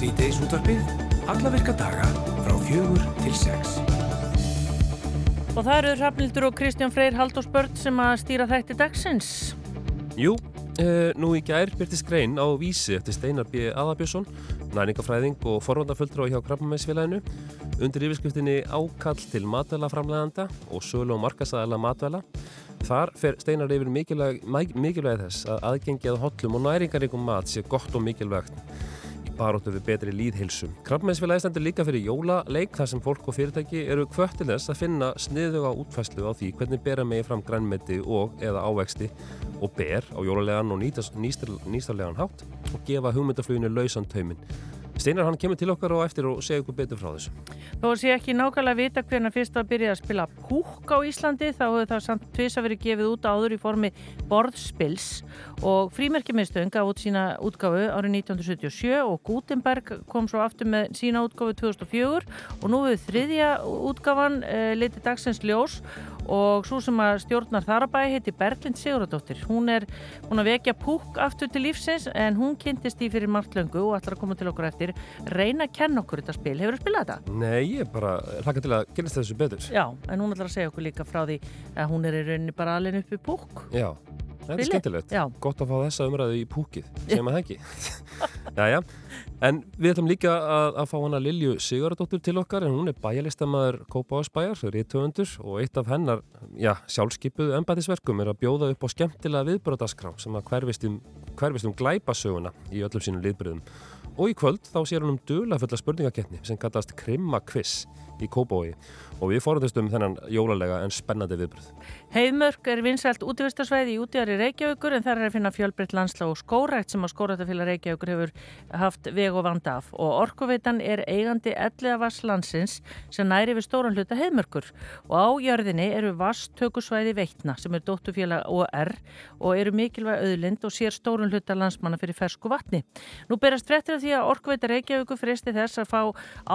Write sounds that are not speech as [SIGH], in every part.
Sýteis útvarpið, alla virka daga frá fjögur til sex. Og það eru Rafnildur og Kristján Freyr Halldórsbörn sem að stýra þætti dagsins. Jú, uh, nú í gær byrtist grein á vísi eftir Steinar B. Aðabjörnsson, næningafræðing og forvandaföldra hjá Krabbamæsfélaginu undir yfirskriftinni Ákall til matvælaframleganda og sölu og markasæðala matvæla. Þar fer Steinar yfir mikilvæg, mikilvæg þess að aðgengi að hotlum og næringaríkum mat sé gott og mikilvægt baróttu við betri líðhilsum. Krabbamæsfélagi stendur líka fyrir jólaleik þar sem fólk og fyrirtæki eru kvöttil þess að finna sniðuga útfæslu á því hvernig bera megi fram grænmeti og eða ávexti og ber á jólalegan og nýstarlegan hátt og gefa hugmyndafluginu lausan tauminn. Steinar hann kemur til okkar og eftir og segja ykkur betur frá þessu. Þó að sé ekki nákvæmlega vita hvernig fyrst að byrja að spila púk á Íslandi þá hefur það samt tvís að verið gefið út áður í formi borðspils. Og frímerkjumiðstöðun gaf út sína útgáfu árið 1977 og Gutenberg kom svo aftur með sína útgáfu 2004 og nú hefur þriðja útgáfan e, litið dagsins ljós og svo sem að stjórnar þarabæði heiti Berglind Siguradóttir. Hún er hún að vekja púk aftur til lífsins en hún kynntist í fyrir margt löngu og ætlar að koma til okkur eftir reyna að kenna okkur þetta spil. Hefur þú spilað þetta? Nei, ég bara hlaka til að kynast þessu betur. Já, en hún ætlar að segja okkur líka frá því að hún er í rauninni bara alveg uppi púk. Já, þetta er skemmtilegt. Já. Gott að fá þessa umræðu í púkið, sem að hengi. Jæja, en við ætlum líka að, að fá hana Lilju Sigurðardóttur til okkar en hún er bæjarlistamæður Kópáðsbæjar, þau eru í töfundur og eitt af hennar, já, sjálfskeipuðu embætisverkum er að bjóða upp á skemmtilega viðbröðaskrá sem að hverfist um, hverfist um glæpasöguna í öllum sínum liðbröðum. Og í kvöld þá sér hún um dulafulla spurningakettni sem kallast Krimma Quiz í Kópói og við fórhundistum þennan jólalega en spennandi viðbröð. Heiðmörk er vinsælt útvistarsvæði í útíðari Reykjavíkur en þar er að finna fjölbreytt landsla og skórækt sem að skórættafélag Reykjavíkur hefur haft veg og vand af og Orkuveitan er eigandi elliða vasslandsins sem næri við stóran hluta heiðmörkur og á jörðinni eru vasstökusvæði veitna sem er dóttufélag OR og eru mikilvæg auðlind og sér stórun hluta landsmanna fyrir fersku vatni. Nú berast frettir af því að Orkuveita Reykjavíkur fristi þess að fá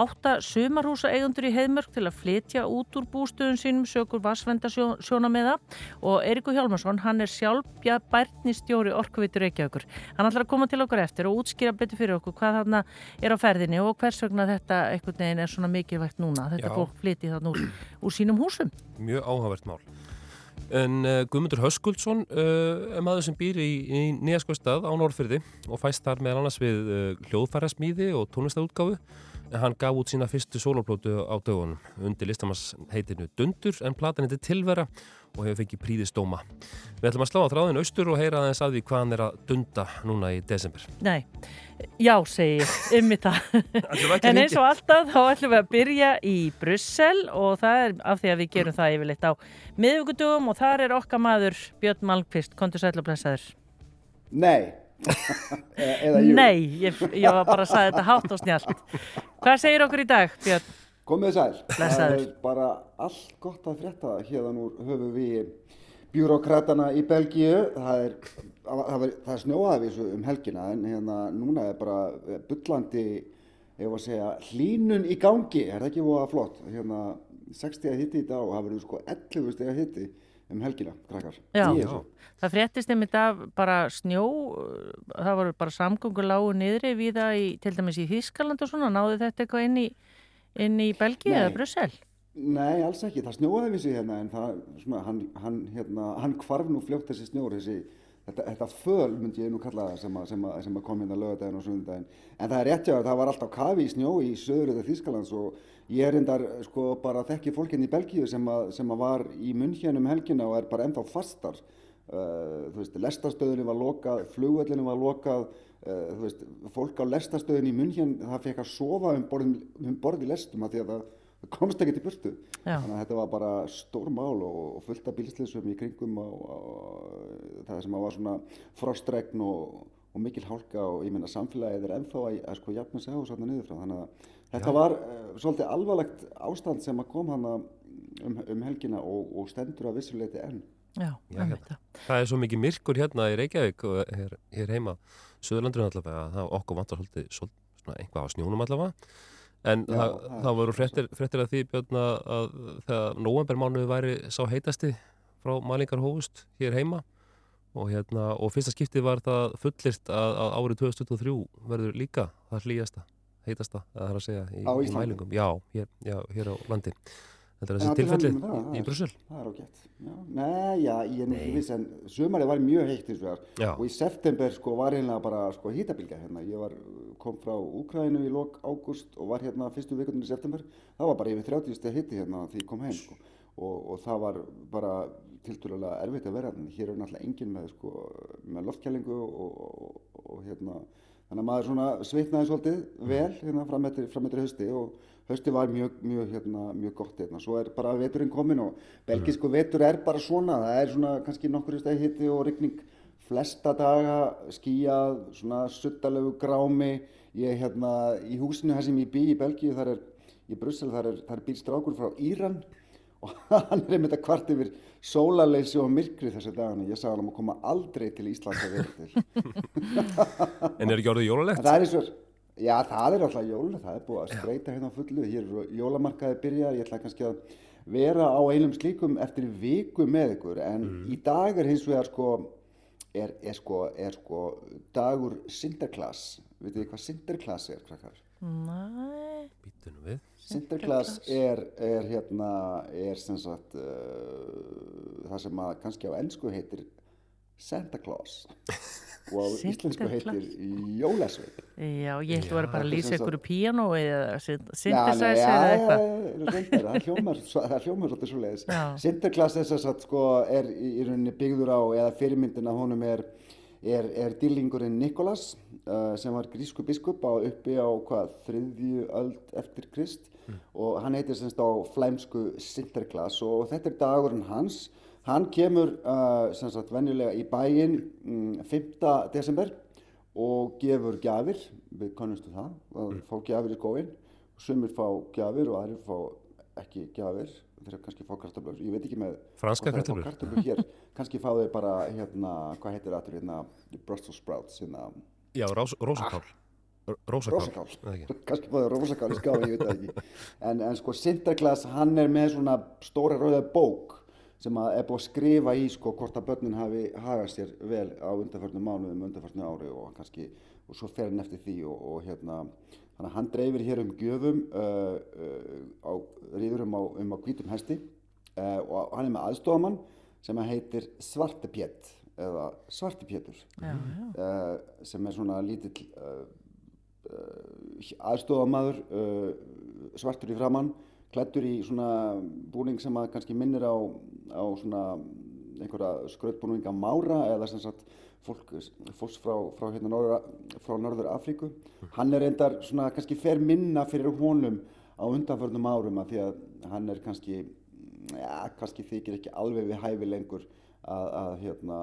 átta sumarhúsa eigundur í heiðmörk til að flytja út úr bústöðun sínum sökur vassvendasjónameða og Eirikur Hjálmarsson, hann er sjálfbja bærnistjóri Orkuveitur Reykjavíkur. Hann ætlar að koma til okkur eftir og útskýra betur fyrir okkur hvað þarna er á ferðinni og hvers vegna þetta einhvern veginn er svona mikilvægt núna. Þetta Já. fólk flyti þarna úr, úr sínum húsum. Mjög áhugavert mál. En uh, Guðmundur Höskuldsson uh, er maður sem býr í, í Nýjaskvistað á Norrfyrði og fæst þar meðal annars við uh, hljóðfærasmíði og tónlistaútgáfu hann gaf út sína fyrstu soloplótu á dögunum undir listamanns heitinu Dundur en platan heiti Tilvera og hefur fengið príðistóma. Við ætlum að slá á þráðin austur og heyra aðeins að því hvað hann er að dunda núna í desember. Nei, já segi ég, ymmið það. [LAUGHS] Ætlum við ekki að En eins og alltaf þá ætlum við að byrja í Brussel og það er af því að við gerum það yfirleitt á miðvíkudugum og þar er okkar maður Björn Malmqvist, kontur sæl og blessaður. Nei. Eða jú. Nei, ég, ég var bara að sagði þetta hátt og snjált. Hvað segir okkur í dag, Björn? Komið sæl. Blessaður. Það er bara allt gott að frétta. Hérðan úr höfum við bjúrókratana í Belgíu. Það er, það er, það er snjóaði þessu um helgina en hérna núna er bara bullandi, ef að segja, hlínun í gangi. Er það ekki voða flott? Hérna 60 að hitti í dag og það verður sko 11 steg að hitti um helgina, krakkar. Já. Það fréttist einmitt af bara snjó, það voru bara samgöngur lágu niðri viða í, til dæmis í Þískaland og svona, náðu þetta eitthvað inn í, inn í Belgíu Nei. eða Brussel? Nei, alls ekki. Það snjóaði við sig hérna en það, svona, hann, hann, hérna, hann kvarf nú fljótt þessi snjór, þessi, þetta, þetta föl myndi ég nú kalla það sem, að, sem, að, sem að kom hérna lögadaginn og sundaginn. En það er rétt hjá að það var alltaf kafi í snjó í söður eða Þýskalands og ég er endar sko bara þekki fólkinn í Belgíu sem, að, sem að var í munn hérna um helgina og er bara ennþá fastar. Uh, þú veist, lestastöðunni var lokað, flugvöllinu var lokað, uh, þú veist, fólk á lestastöðunni í munn hérna, það fekk að sofa um borð, um borð í lestum að því að það komst ekki til burtu. Já. Þannig að þetta var bara stór mál og, og fullt af bílsleysum í kringum og, og það sem að var svona frostregn og, og mikil hálka og ég meina samfélagið er ennþá að, að sko jafna sig á þarna niður frá. Þannig að þetta var uh, svolítið alvarlegt ástand sem að kom hana um, um helgina og, og stendur að vissuleiti enn. Já, Já, hérna. það. Er svo mikið myrkur hérna í Reykjavík og hér, hér heima Suðurlandurinn allavega að það okkur vantar svolítið svol- svona eitthvað á snjónum allavega en Já, það, það það voru svo fréttir, fréttir að því Björn að, þegar novembermánuði væri sá heitasti frá mælingar hófust hér heima og, hérna, og fyrsta skiptið var það fullist að, að árið 2023 verður líka það hlýjasta heitasta, það er að segja, í, í mælingum. Já, hér, já, hér á landi. Þetta er þessi til tilfelli það, það í Brussel. Það er ágætt. Nei, já, ég er ekki viss en sömarið var mjög heitt hins vegar Já. og í september sko var einlega bara sko hýtabilga hérna. Ég var, kom frá Úkrænu í lok ágúst og var hérna fyrstu vikundin í september. Það var bara yfir 30 steg hitti hérna því ég kom heim sko. Og, og það var bara tildulega erfitt að vera hérna. Hér er náttúrulega enginn með sko með loftkælingu og, og, og hérna þannig að maður svona svitnaði svolítið vel hérna fram eftir, fram eftir hausti og hausti var mjög, mjög, hérna, mjög gott hérna. Svo er bara veturinn komin og belgisku vetur er bara svona, það er svona kannski nokkur steg hitti og rigning flesta daga, skíjað, svona suttalegu grámi. Ég hérna í húsinu þar sem ég bý í Belgíu, þar er í Brussel, þar er, er býr strákur frá Íran [LAUGHS] og hann er einmitt að kvart yfir sólarleysi og myrkri þessi dagana. Ég sagði hann um að koma aldrei til Íslands að vera til. [LAUGHS] En er En jólalegt? það er eins og, já það er alltaf jól, það er búið að spreita hérna á fullu, hér eru jólamarkaði byrjar, ég ætla kannski að vera á einum slíkum eftir viku með ykkur, en í dag er hins vegar sko, er, er sko, er sko dagur Sinterklaas, veitu þið hvað Sinterklaas er, krakkar? Næ, Býtu nú við. Sinterklaas er, er hérna, er sem sagt uh, það sem að kannski á ennsku heitir Santa Claus og á íslensku heitir Jólasveip. já, ég held að vera bara að lýsa sem sagt- ykkur píanó eða nei, synthesizer eða eitthvað. það hljómar, svo- það hljómar svolítið svo leiðis. Sinterklaas er þess að sko er í rauninni byggður á, eða fyrirmyndin af honum er, er, er dýrlingurinn Nikolas uh, sem var grísku biskup á uppi á hvað, þriðju öld eftir Krist. Og hann heitir semst á flæmsku Sinterklaas. Og þetta er dagurinn hans. Hann kemur uh, sem sagt venjulega í bæinn mm, 5. desember og gefur gjafir, við kannustu það, að fá gjafir í skóin sumir fá gjafir og aðrir fá ekki gjafir þeir kannski fá kartöflur, ég veit ekki með fá kartöflur? kartöflur hér, kannski fá þeir bara hérna, hvað heitir það hérna, Brussels sprouts hérna, Já, rós, rósakál. R- Rósakál. rósakál, kannski fá þeir rósakál í skáfi, ég veit það ekki. En, en sko Sinterklaas, hann er með svona stóra rauða bók sem að er búið að skrifa í sko hvort að börnin hafi hagað sér vel á undanförnum mánuðum, undanförnum ári og kannski, og svo fer hann eftir því og, og hérna, þannig að hann dreifir hér um gjöfum uh, uh, á, ríður um á, um á hvítum hesti uh, og hann er með aðstofamann sem að heitir Svartepjett eða Svartepjettur uh, sem er svona lítill uh, uh, aðstofamaður uh, svartur í framann klættur í svona búning sem að kannski minnir á, á svona einhverja skrautbúninga mára eða sem sagt fólks frá, frá, hérna norður, frá norður Afríku. Hann er reyndar svona kannski fer minna fyrir honum á undanförnum árum að því að hann er kannski ja, kannski þykir ekki alveg við hæfi lengur að, að hérna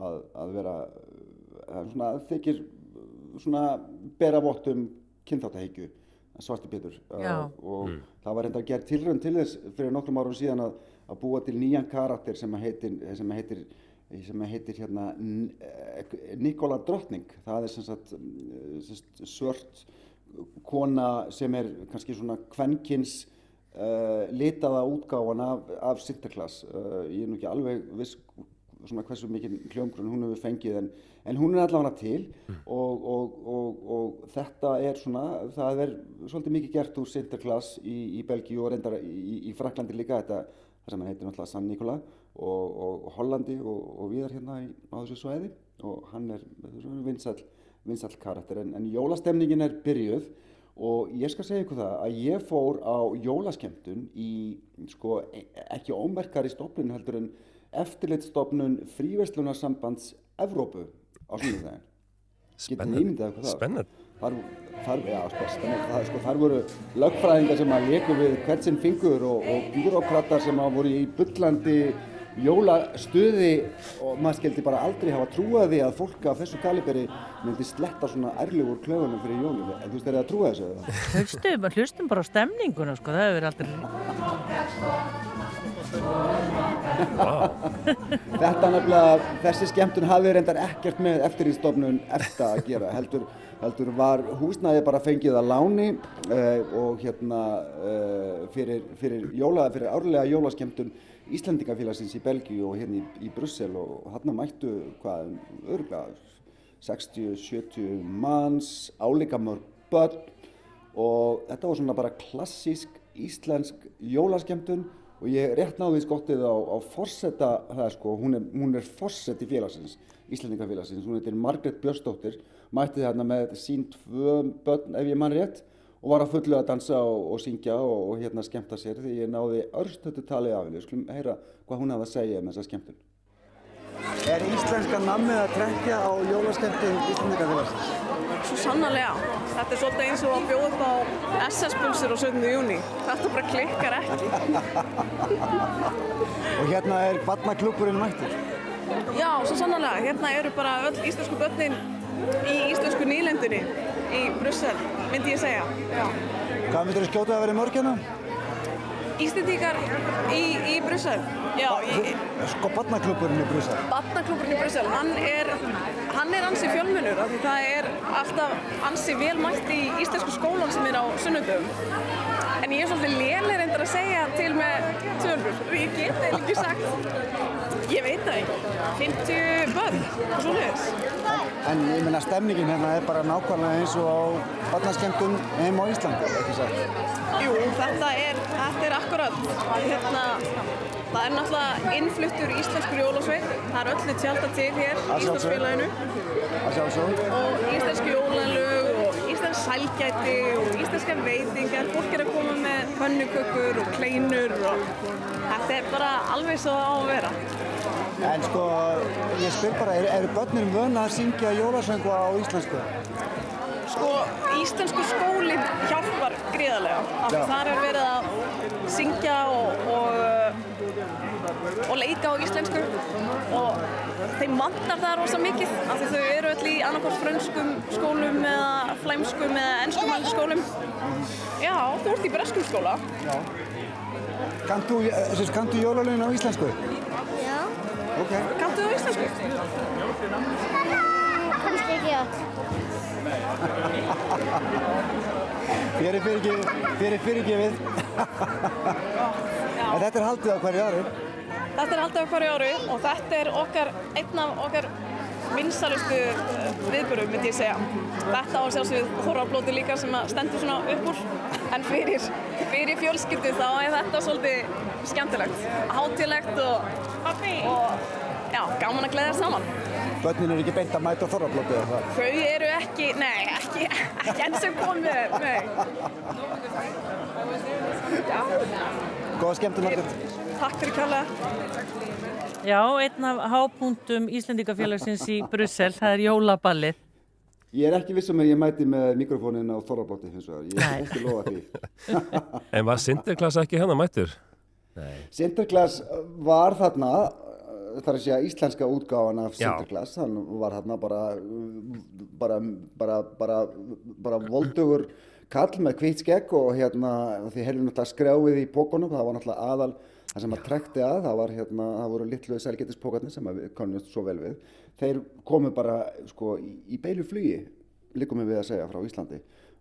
að, að vera að svona þykir svona bera vott um kynþáttahyggju svarti Pétur. Já. uh, og það var reyndar gerð tilraun til þess fyrir nokkrum árum síðan að, að búa til nýjan karakter sem að heitir, sem að heitir sem heitir hérna eh, Nikola Drottning. Það er sem sagt, mm, sem sagt svört kona sem er kannski svona kvenkins uh, litaða útgáfan af, af Sinterklaas. Uh, ég er nú ekki alveg viss svona hversu mikið hljómgrunn hún hefur fengið en, en hún er allavega til og, og, og, og þetta er svona, það er svolítið mikið gert úr Sinterklaas í, í Belgíu og reyndar í, í Fraklandi líka. Þetta, það sem heitir náttúrulega San Nikola og, og, Hollandi og, og viðar hérna í, á þessu svæði og hann er vinsall, vinsall karakter en, en jólastemningin er byrjuð og ég skal segja ykkur það að ég fór á jólaskemtun í sko e- ekki ómerkari stofnun heldur en eftirlitstofnun fríverslunarsambands Evrópu á. Getið þið ímyndað ykkur það? Spennandi. Þar, þar, já, sko, spennandi. það, sko, þar voru lögfræðingar sem að leku við hvert sinn fingur og, og bjúrókratar sem að voru í bullandi jólastuði og maður skildi bara aldrei hafa trúað því að fólk af þessu kaliberi myndi sletta svona ærlegur klöfunum fyrir jólum. En þú veist, er það að trúa þessu? eða? Hlustum, hlustum bara á stemninguna, sko, það hefur verið aldrei... Þetta nefnilega, þessi skemmtun hafi reyndar ekkert með eftirlýstofnun eftir að gera, heldur, heldur var húsnæði bara fengið að láni uh, og hérna uh, fyrir, fyrir, jóla, fyrir árlega jólaskemmtun Íslandingafélagsins í Belgíu og hérna í, í Brussel og hann mættu hvað, örgulega 60-70 manns, álíka mörg börn og þetta var svona bara klassísk íslensk jólaskemtun og ég rétt náði skottið á, á forsetta, það sko, hún er, hún er forsett í félagsins, Íslandingafélagsins, hún heitir Margret Björnsdóttir, mætti þarna með sín tvö börn ef ég mann rétt og var að fullu að dansa og, og syngja og, og hérna skemta sér því ég náði örstötu talið af henni, skulum heyra hvað hún hafði að segja um þessa skemtun. Er íslenska nammið að trekja á jólaskemtun Íslandingafélagsins? Svo sannarlega. Þetta er svolítið eins og að bjóða upp á SS-pulsur á 17. júni. Þetta bara klikkar ekki. [LAUGHS] og hérna er barnaklúpurinn mættur? Já, svo sannarlega. Hérna eru bara öll íslensku börnin í íslensku nýlendinni í Brussel, myndi ég segja. Já. Hvað myndur þú skjóta að vera mörg hérna? Íslendingar í, í Brussel. Já, í, Sko barnaklúpurinn í Brussel. Batnaklúburinn í Brussel, hann er, hann er ansi fjölmunur af því það er alltaf ansi vel mætt í íslensku skólan sem er á sunnundum. En ég er svolítið léleg reyndar að segja til með tölur. Ég get það ekki sagt. Ég veit það ekki. 50 börn og svo leiðis. En ég meina stemningin hérna er bara nákvæmlega eins og á barnaskemtun heim á Íslandi, ekki sagt? Jú, þetta er, þetta er akkurat. Hérna, það er náttúrulega innfluttur íslenskur jólasveit. Það er öllu tjálta til hér í Íslandsfélaginu. Að sjálfsög. og íslensku jólalög sælgæti og íslenskar veitingar. Fólk er að koma með pönnukökur og kleinur og þetta er bara alveg svo á að vera. En sko, ég spyr bara, eru er börnir vöna að syngja jólasöngu á íslensku? Sko, íslensku skólinn hjálpar gríðarlega. Þar er verið að syngja og, og, og leika á íslensku og þeim vantar það rosa mikið af því þau eru öll í annarkort frönskum skólum eða flæmskum eða ennskumældu skólum. Já, þú ert í breskum skóla. Kantu, þessi, kantu jólalögin á íslensku? Já, Ok. Kanntu þú íslensku? kannski ekki öll. Fyrir fyrir fyrirgefið. [LAUGHS] En þetta er haldið á hverju ári. Þetta er haldið á hverju ári og þetta er okkar, einn af okkar vinsalustu viðbörum, myndi ég segja. Þetta á sjálfsögð þorrablóti líka sem að stendur svona upp úr. En fyrir, fyrir fjölskyldu þá er þetta svolítið skemmtilegt, hátilegt og, og já, gaman að gleðja saman. Börnin eru ekki beint að mæta þorrablótið eða það. Þau eru ekki, nei, ekki, ekki enn sem komið, nei. Góða skemmtun Margrét. Takk fyrir kjærlega. Já, einn af hápunktum Íslendingafélagsins í Brussel, það er jólaballið. Ég er ekki vissum að ég mæti með mikrofónin á þorrablótið hins vegar. Ég er ekki lofa því. [LAUGHS] En var Sinterklaas ekki hérna mættur? Sinterklaas var þarna, þar að segja íslenska útgáfan af. Sinterklaas, hann var þarna bara, bara, bara, bara, bara voldugur kall með hvitt skegg og hérna, því heyrðum náttúrulega skrjáið í pókunum, það var náttúrulega aðal, það sem að trekti að, það var hérna, það voru litlu selgetispókarnir sem við kannumst svo vel við, þeir komu bara sko í, í beilu flugi, líkum við að segja, frá Íslandi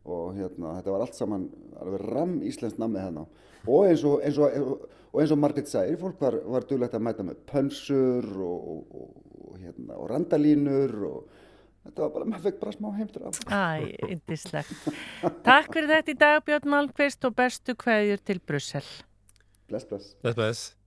og hérna, þetta var allt saman alveg ram íslenskt nammi hérna og eins og, eins og, og eins og Margrét segir, fólk var, var duglegt að mæta með pönsur og, og, og, og, hérna, og randalínur og þetta var bara, maður fekk bara smá heimtur af. Æ, indislegt. Takk fyrir þetta í dag, Björn Malmqvist og bestu kveðjur til Brussel. Bless, bless. Bless, bless.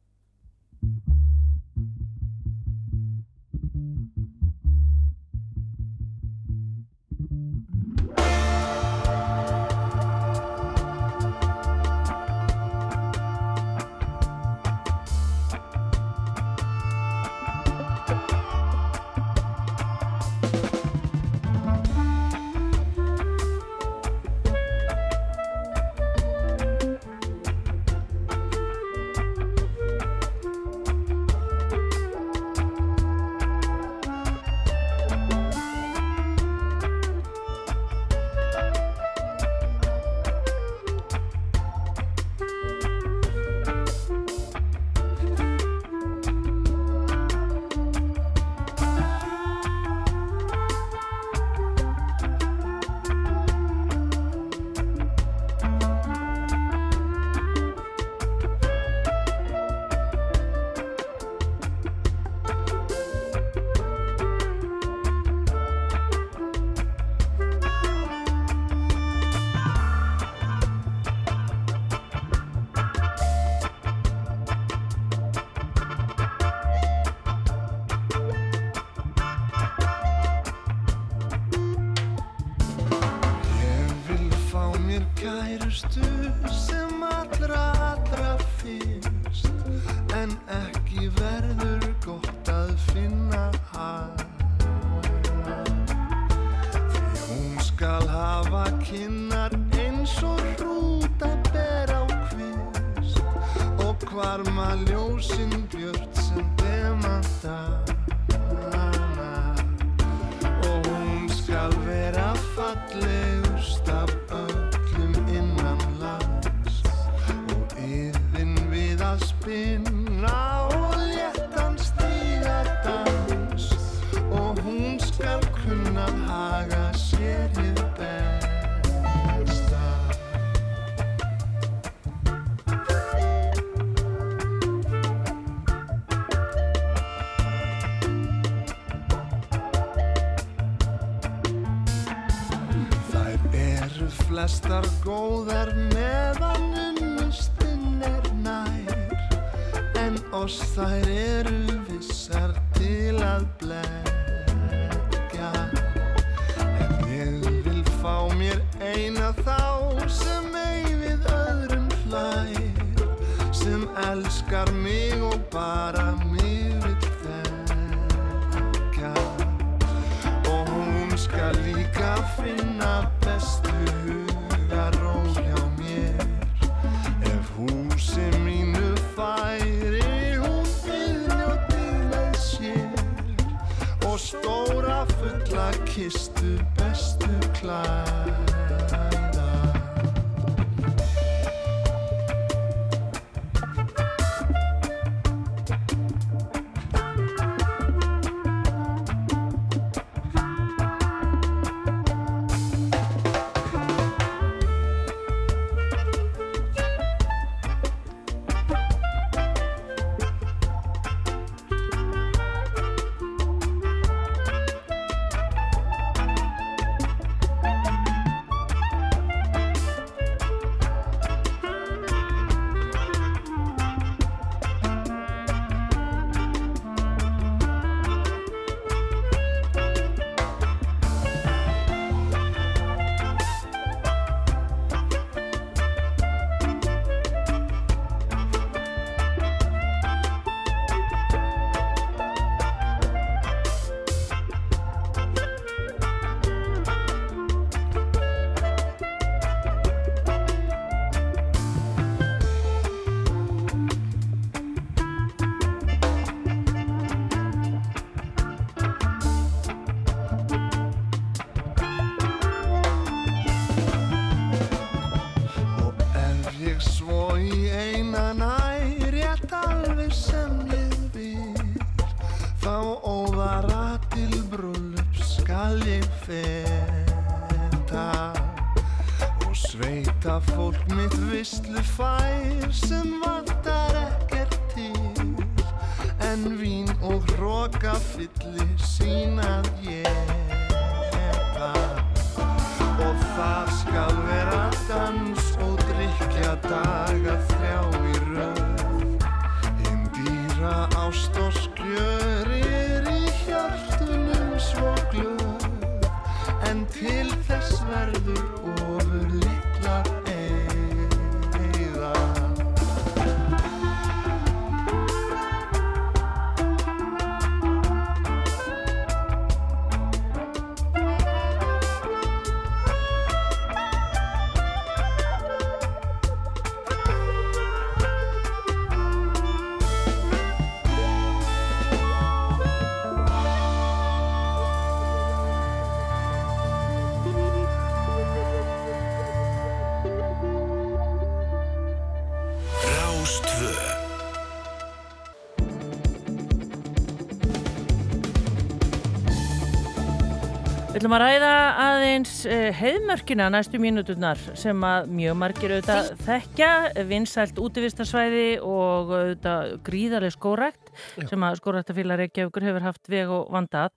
Ætlum að ræða aðeins uh, heiðmörkina næstu mínuturnar sem að mjög margir auðvitað þekkja, vinsælt útivistarsvæði og auðvitað gríðarlega skórækt sem að skóræktafélag Reykjavíkur hefur haft veg og vandað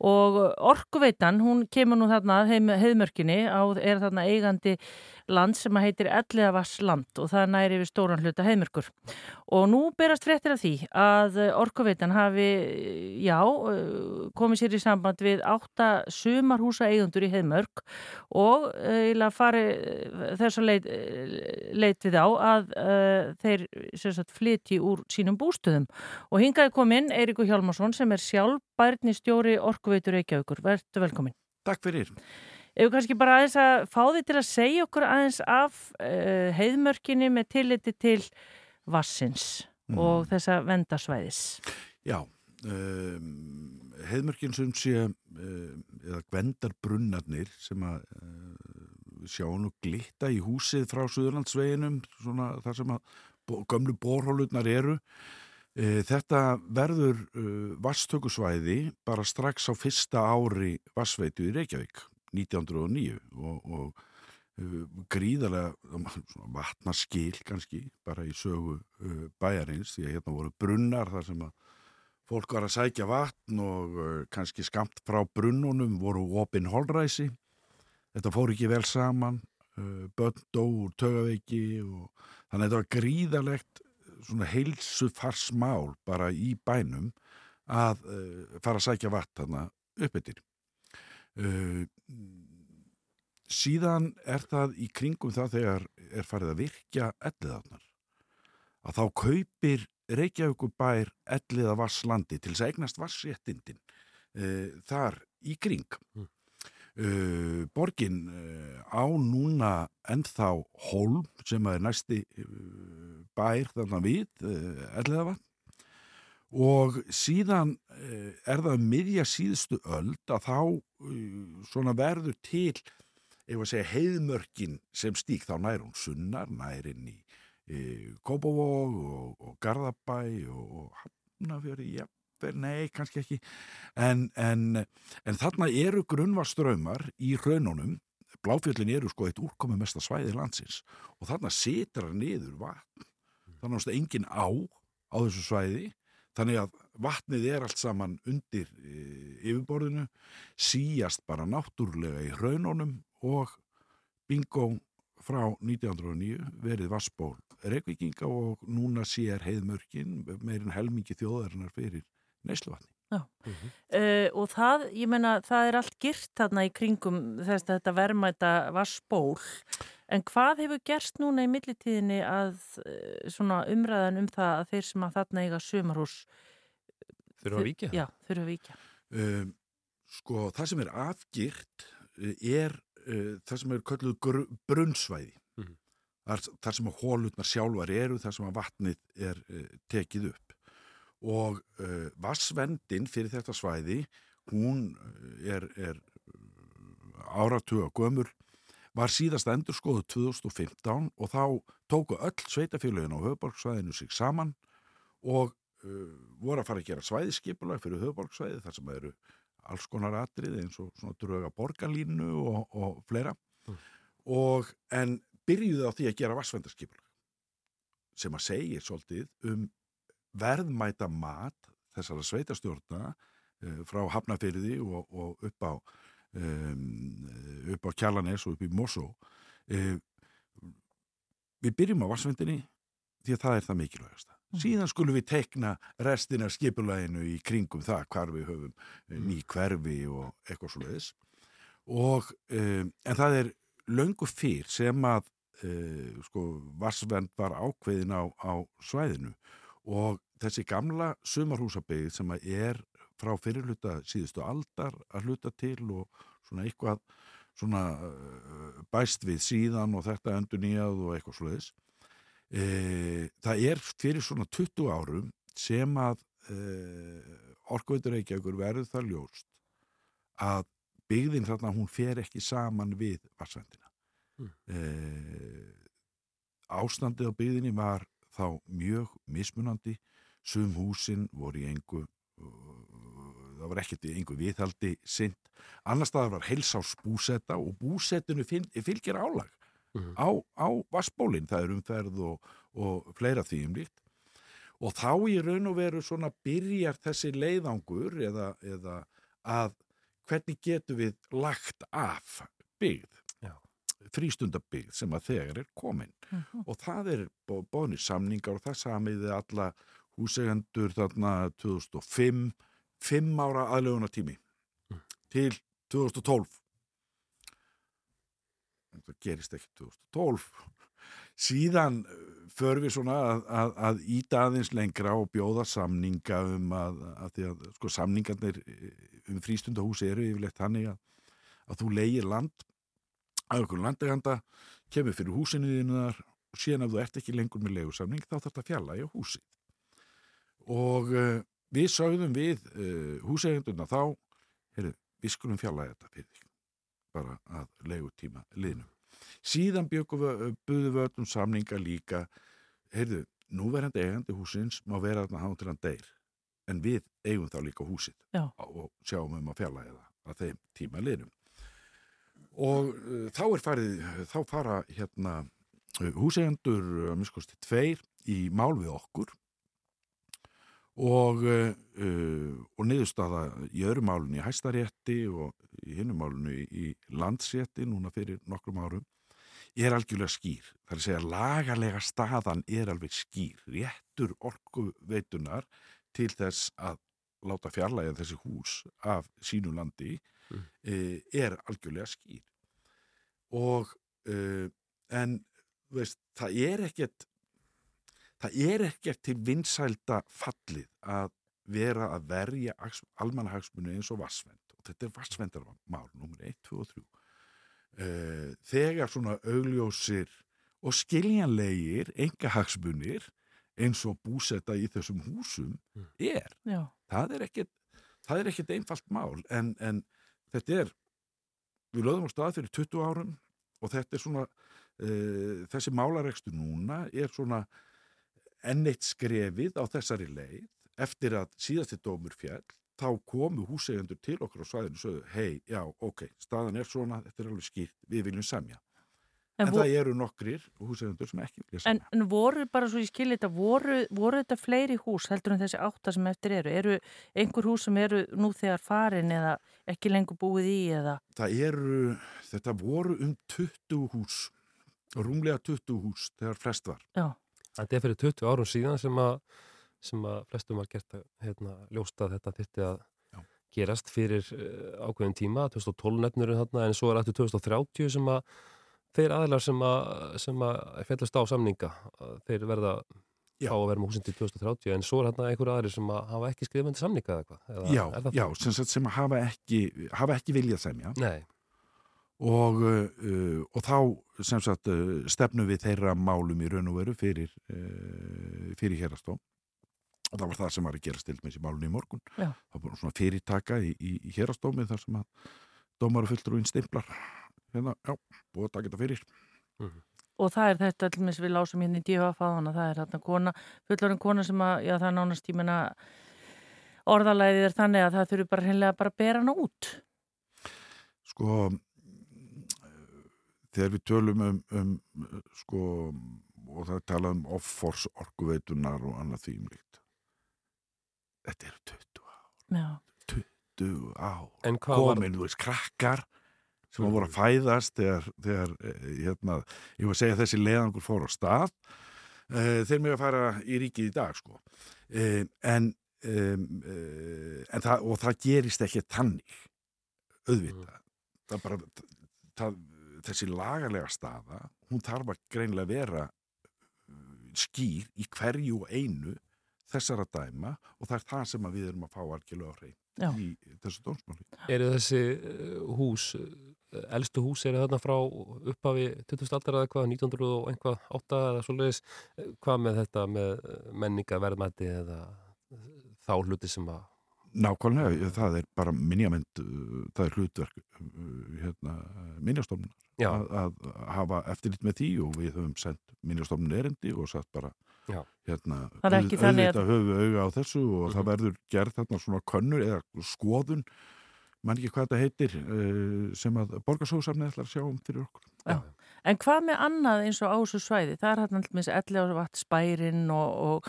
og orkuveitan, hún kemur nú þarna að heim, heiðmörkinni á, er þarna eigandi land sem að heitir Elliðavassland og það næri við stóran hluta heiðmörkur og nú berast fréttir af því að orkuveitan hafi, já, komið sér í samband við átta sumarhúsa eigundur í heiðmörk og eiginlega fari þess að leit, leit við á að uh, þeir sagt, flyti úr sínum bústöðum og hingaði kominn Eirikur Hjálmarsson sem er sjálfbærni stjóri orkuveitur Reykjavíkur. Verður velkomin. Takk fyrir. Ef við kannski bara aðeins að fá þið til að segja okkur aðeins af uh, heiðmörkinni með tilliti til vassins Mm. og þessa vendarsvæðis. Já, um, heiðmörkin sem sé um, eða gvendarbrunnarnir sem að uh, sjá nú glitta í húsið frá Suðurlandsveginum svona þar sem að gömlu borhólutnar eru þetta verður uh, vasstökusvæði bara strax á fyrsta ári vassveitu í Reykjavík 1909 og, og uh, gríðarlega svona vatnaskil kannski bara í sögu uh, bæjarins því að hérna voru brunnar þar sem að fólk var að sækja vatn og uh, kannski skamt frá brunnunum voru opinn holræsi. Þetta fór ekki vel saman dó úr tögaveiki og þannig að þetta var gríðarlegt svona heilsu farsmál bara í bænum að fara að sækja vatn þarna uppettir uh, síðan er það í kringum það þegar er farið að virkja elliðarnar að þá kaupir Reykjavíkubær elliða vasslandi til þess að eignast vassréttindin uh, þar í kring Mm. uh, borgin á núna ennþá Holm sem er næsti bær þarna við elliðavatn og síðan uh, er það um miðja síðustu öld að þá svona verður til segja heiðmörkin sem stík þá nær hún sunnar, nær inn í e, Kópavog og, og Garðabæ og, og Hafnafjörði, jafnvel, nei, kannski ekki. En, en, en þarna eru grunnvarströymar í raununum Bláfjöllin eru sko eitt úrkomi mesta svæði landsins. Og þarna sitra niður vatn. Þannig að engin á á þessu svæði þannig að vatnið er allt saman undir e, yfirborðinu síjast bara náttúrlega í raununum og bingo frá 1909 verið vassból reykvikinga og núna sér heiðmörkin meirinn helmingi þjóðarinnar fyrir neysluvatni. Uh, og það, ég menna, það er allt girt þarna í kringum þess að þetta verðmæta vassból en hvað hefur gerst núna í millitíðinni að svona umræðan um það að þeir sem að þarna eiga sumarhús Þurfa að víkja? Já, þurfa að víkja. Um, sko, það sem er afgirt uh, er uh, það sem er kölluð gr brunnsvæði. Mhm. Þar, þar sem að hólutnar sjálfar eru, þar sem að vatnið er uh, tekið upp. Og uh, vassvendin fyrir þetta svæði, hún er, er áratuga gömur, var síðast endur skoðu 2015 og þá tóku öll sveitafélagin á höfuborgsvæðinu sig saman og uh, voru að fara að gera svæðiskipulag fyrir höfuborgsvæði þar sem eru alls konar atrið eins og svona dröga borgarlínu og, og fleira. Og en byrjuðu á því að gera vassvendarskipulag sem að segja svolítið um verðmæta mat þessara sveitastjórna uh, frá Hafnafyrði og, og upp á um, upp á Kjallanes og upp í Mosó. Uh, við byrjum á vassvendinni því að það er það mikilvægasta. Síðan skulum við tekna restina skipulaginu í kringum það hvar við höfum eh, ný hverfi og eitthvað svo leiðis og um, en það er löngu fyrr sem að uh, sko vassvend var ákveðin á, á svæðinu. Og þessi gamla sumarhúsabegið sem að er frá fyrirluta síðustu aldar að hluta til og svona eitthvað svona uh, bæst við síðan og þetta endur nýjað og eitthvað svoleiðis. E, það er fyrir svona 20 árum sem að e, orkveitur Reykjavíkur verður það ljóst að byggðin þarna hún fer ekki saman við vassvendina Mm. e, ástandið á byggðinni var þá mjög mismunandi. Sum húsin voru í engu það var ekkert í engu viðhaldi sint, annars staðar var heilsás búsetta og búsettinu fylg, fylgir álag Mhm. á, á vassbólinn, það er umferð og, og fleira því um líkt. Og þá í raun og veru svona byrjar þessi leiðangur eða, eða að hvernig getum við lagt af byggð Já. frístundabyggð sem að þegar er komin. Og það er bóðni samningar og það samiði alla húsegendur þarna 2005 fimm ára aðlöguna tími til 2012 en það gerist ekki 2012 síðan uh, förum við svona að, að, að íta aðeins lengra og bjóða samninga um að, að því að sko samningarnir um frístundahúsi eru yfirleitt þannig að, að þú leigir land að okkur landeganda kemur fyrir húsinu þínu þar og síðan ef þú ert ekki lengur með leigusamning þá þarf þetta að fjalla í húsið. Og uh, við sögðum við uh, húseigendurna þá heyrðu, við skulum fjalla þetta fyrir bara að leigutíma liðnum. Síðan við, buðum við öllum samninga líka. Heyrðu, núverandi eigandi húsins má vera þarna hán til hann deyr en við eigum þá líka húsið Já. og sjáum um að fjalla eða að þeim tíma liðnum. Og uh, þá er farið þá fara hérna uh, húseigendur að miskosti tveir í mál við okkur og, uh, uh, og niðurstaða í öðru málunni í hæstarétti og í hinnum málunni í landsrétti núna fyrir nokkrum árum er algjörlega skýr. Það er að segja lagalega staðan er alveg skýr. Réttur orkuveitunar til þess að láta fjarlæga þessi hús af sínu landi Mm. e, er algjörlega skýr. Og e, en veist, það er ekkert það er ekkert til vinsælda fallið að vera að verja almannahagsmunni eins og vassvend og þetta er vassvendarmál nummer 1, 2 og 3 uh, þegar svona augljósir og skiljanlegir engahagsmunir eins og búsetta í þessum húsum Mm. er. Já, það er ekkert, það er ekkert einfalt mál en, en þetta er við lögðum á stað fyrir 20 árum og þetta er svona uh, þessi málarekstur núna er svona enn eitt skrefið á þessari leið eftir að síðasti dómur fjall þá komu húseigendur til okkur á svæðinu og sögðu, hei, já, ok, staðan er svona þetta er alveg skýrt, við viljum semja en, en, það eru nokkrir húseigendur sem ekki vilja en, semja en voru bara svo ég skilja þetta, voru, voru þetta fleiri hús heldur en þessi átta sem eftir eru? Eru einhver hús sem eru nú þegar farin eða ekki lengur búið í eða? það eru, þetta voru um 20 hús rúmlega 20 hús þegar flest var Já, Þetta er fyrir 20 árum síðan sem að, sem að flestum var gert að hérna, ljósta að þetta þyrfti að Já. gerast fyrir uh, ákveðin tíma, 2012 nefnur þarna, en svo er aftur 2030 sem að þeir aðlar sem að, sem að fjallast á samninga, þeir verða Já. fá að vera með húsin til 2030 en svo er hérna einhver aðri sem að hafa ekki skrifandi samninga eða eitthvað. Eða, já, já, sem, sem hafa ekki hafa ekki viljað semja Nei, og, uh, og þá sem sagt uh, stefnum við þeirra málum í raun og veru fyrir, uh, fyrir hérastóm og það var það sem var að gera stilt með þessi málun í morgun. Já. það var svona fyrirtaka í, í, í hérastómi þar sem að dómaru fulltrúin stimplar. Hérna, já, búið að taka þetta fyrir. Og það er þetta allir við lásum hérna í að það er þarna kona, fullorinn kona sem að, já það er nánast ég menna orðalæðið er þannig að það þurfi bara hreinlega bara að bera hana út. sko þegar við tölum um, um sko og það talað um offors orkuveitunar og annað því um líkt. Þetta eru 20 ár. Já, 20 ár. En komin, þú veist, krakkar sem mm. voru að fæðast þegar, þegar eh, hérna, ég var að segja að þessi leiðangur fór á stað. Uh, þeir mig að fara í ríkið í dag sko. uh, en uh, en það og það gerist ekki tannig auðvitað. Það bara það, þessi lagalega staða hún þarf að greinlega vera uh, skýr í hverju og einu þessara dæma og það er það sem að við erum að fá algjörlega á hrein Já. í þessu dómsmáli. Eru þessi uh, hús, uh, elstu hús eru þarna frá upphafi 20. aldar eða eitthvað, 1900 og einhvað 8 eða Uh, hvað með þetta með menningaverðmæti eða þá hluti sem að Nákvæmlega, það er bara minjament, það er hlutverk hérna, minjastofnunar Já. Að, að hafa eftirlit með því og við höfum sendt minjastofnun erindi og satt bara Já. hérna, að- auðvitað höfum við auga á þessu og Mhm. það verður gerð þarna svona könnur eða skoðun mann ekki hvað þetta heitir uh, sem að borgarsóðsafni ætlar að sjá um fyrir okkur. Já. En hvað með annað eins og á þessu svæði? Það er hérna allmis elli á vatn spærin og, og,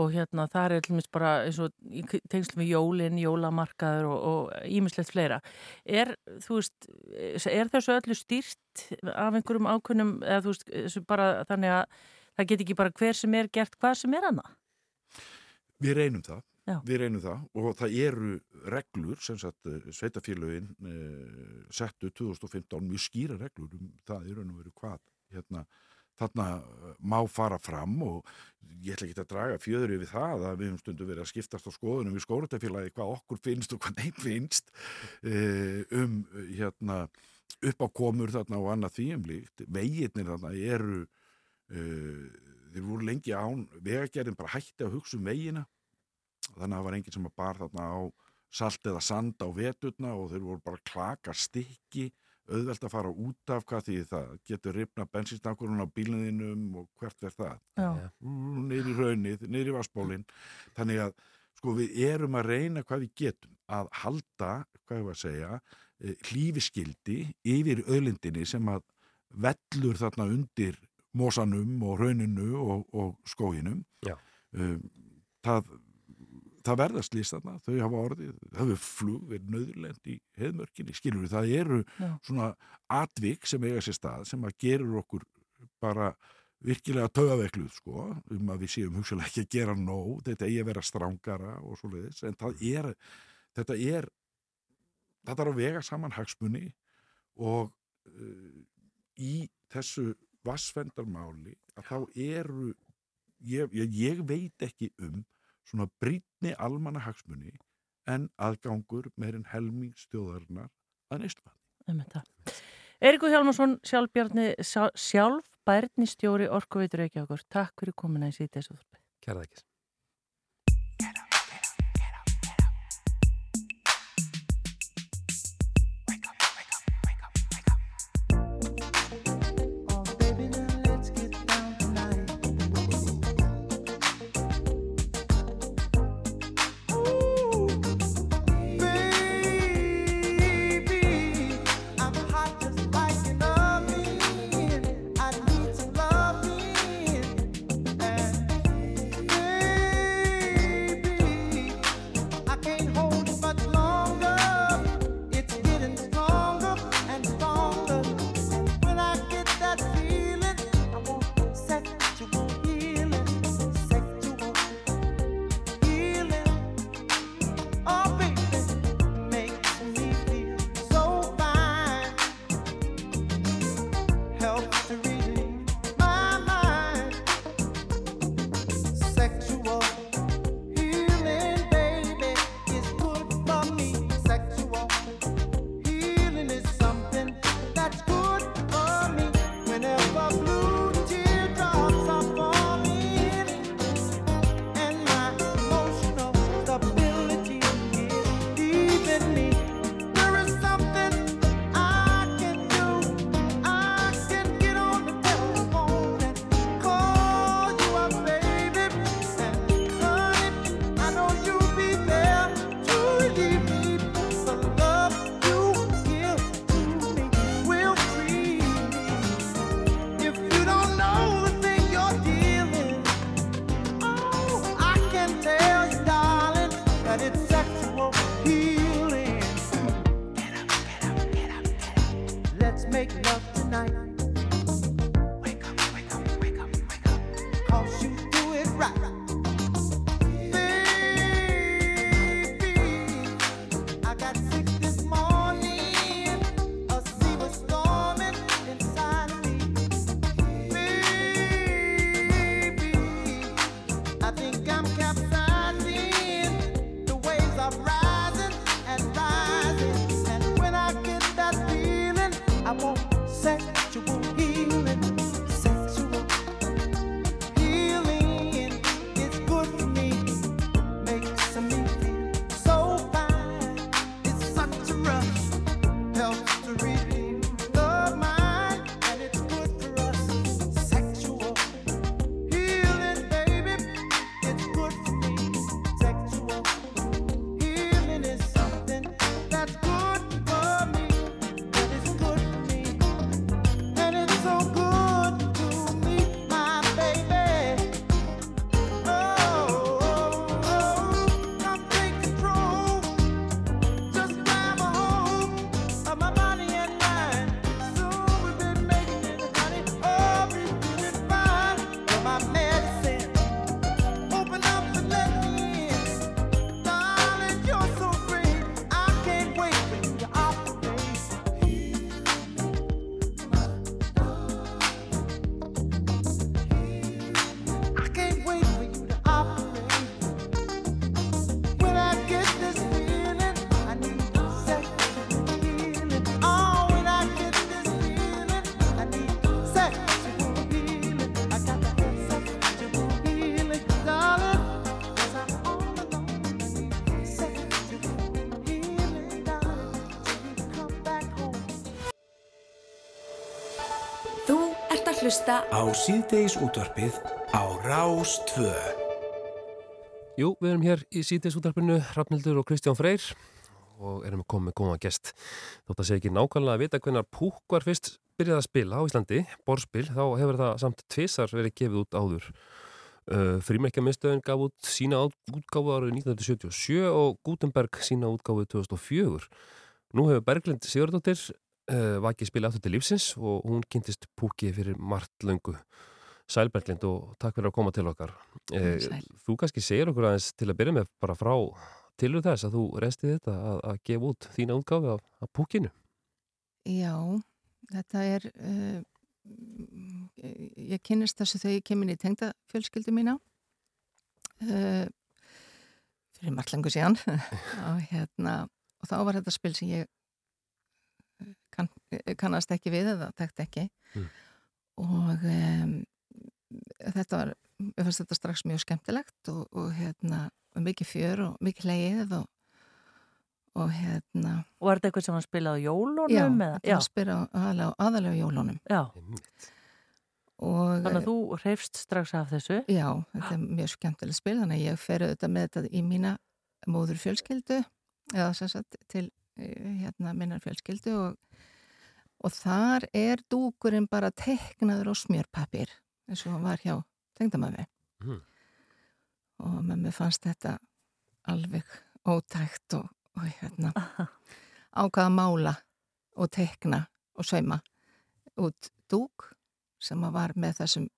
og hérna það er allmis bara eins og í tengslum við jólin, jólamarkaður og ímislegt fleira. Er, þú veist, er þessu öllu stýrt af einhverjum ákunnum eða þú veist, bara þannig að það get ekki bara hver sem er gert hvað sem er annað? Við reynum það, Já. við reynum það. Og það eru reglur sem sagt sveitafélögin uh, settu 2015 mjög skýra reglur um það í raun og veru hvað hérna, þarna eh, má fara fram. Og ég ætla ekki að draga fjöður yfir það að við höfum stundu verið að skiptast á skoðunum við skóratafélagi hvað okkur finnst og hvað þeim finnst uh, um hérna upp á komur þarna og annað því um líkt. Veginnir þarna eru uh, þeir voru lengi án vegagerðin bara hætti að hugsa um vegina þannig að það var enginn sem að bar þarna á salt eða sand á veturna og þeir voru bara klaka stykki auðvelt að fara út af hvað því það getur ripna bensinstankurinn á bílunum og hvert verð það. Neyri raunið, neyri vassbólinn þannig að sko við erum að reyna hvað við getum að halda, hvað ég var að segja eh, hlífiskildi yfir auðlindinni sem að vellur þarna undir mosanum og rauninu og, og skóginum. Um, það það verða slýst þarna, þau hafa orðið það hefur flug verið nöðurlend í heðmörkinni, skilur við, það eru Já. svona atvik sem eiga sér stað sem að gerur okkur bara virkilega tögavekluð sko, um að við séum hugsalega ekki að gera nóg, þetta eigi að vera strángara og svo leiðis, en það er þetta er það þarf að vega saman hagsmunni og uh, í þessu vassvendarmáli að þá eru ég, ég veit ekki um svona brýtni almanna hagsmunni en aðgangur meirinn helming stjóðarinnar að neistvann. Eirikur Hjálmarsson, sjálfbjarni, sjálf bærni stjóri Orkuveitur Reykjavíkur. Takk fyrir komina í síðan þessu þorfi. Kæra það ekki. Hlusta á síðdeis útvarpið á Rás 2. Jú, við erum hér í síðdeisútarpinu, Rafnildur og Kristján Freyr og erum komið góða gest. Þótt að segja ekki nákvæmlega að vita hvernig Púk var fyrst byrjað að spila á Íslandi, borspil, þá hefur það samt tvisar verið gefið út áður. Uh, Frímerkjamiðstöðin gaf út sína útgáfu árið 1977 og Gutenberg sína útgáfu 2004. Nú hefur Berglind Sigurdóttir uh, vakið spila aftur til lífsins og hún kynntist Púki fyrir margt löngu. Sælberglind og takk fyrir að koma til okkar. Eh, Sæl. þú kannski segir okkur aðeins til að byrja með bara frá tilur þess að þú restið þetta að, að gefa út þína útgáfi af, af púkinu. Já, þetta er, uh, ég kynnist þessu þegar ég kemur í tengda fjölskyldu mína uh, fyrir margt lengur síðan [LAUGHS] og, hérna, og þá var þetta spil sem ég eh, kann, kannast ekki við eða tekt ekki Mm. og um, þetta var, ég fannst þetta strax mjög skemmtilegt og, og hérna, og mikið fjör og mikið leið og, og hérna Og var þetta eitthvað sem hann spilaði á jólunum? Já, eða? þetta var spila aðalega, á jólunum Já, og þannig að þú reyfst strax af þessu. já, þetta er mjög skemmtileg spil þannig að ég fer auðvitað með þetta í mína móður fjölskyldu eða sem sagt til eh, hérna minnar fjölskyldu og, og þar er dúkurinn bara teknaður á smjörpapir eins og hann var hjá tengdamöfi Mm. og mömmu fannst þetta alveg ótækt og, og hérna [LAUGHS] ákvaða mála og tekna og sauma út dúk sem var með þessum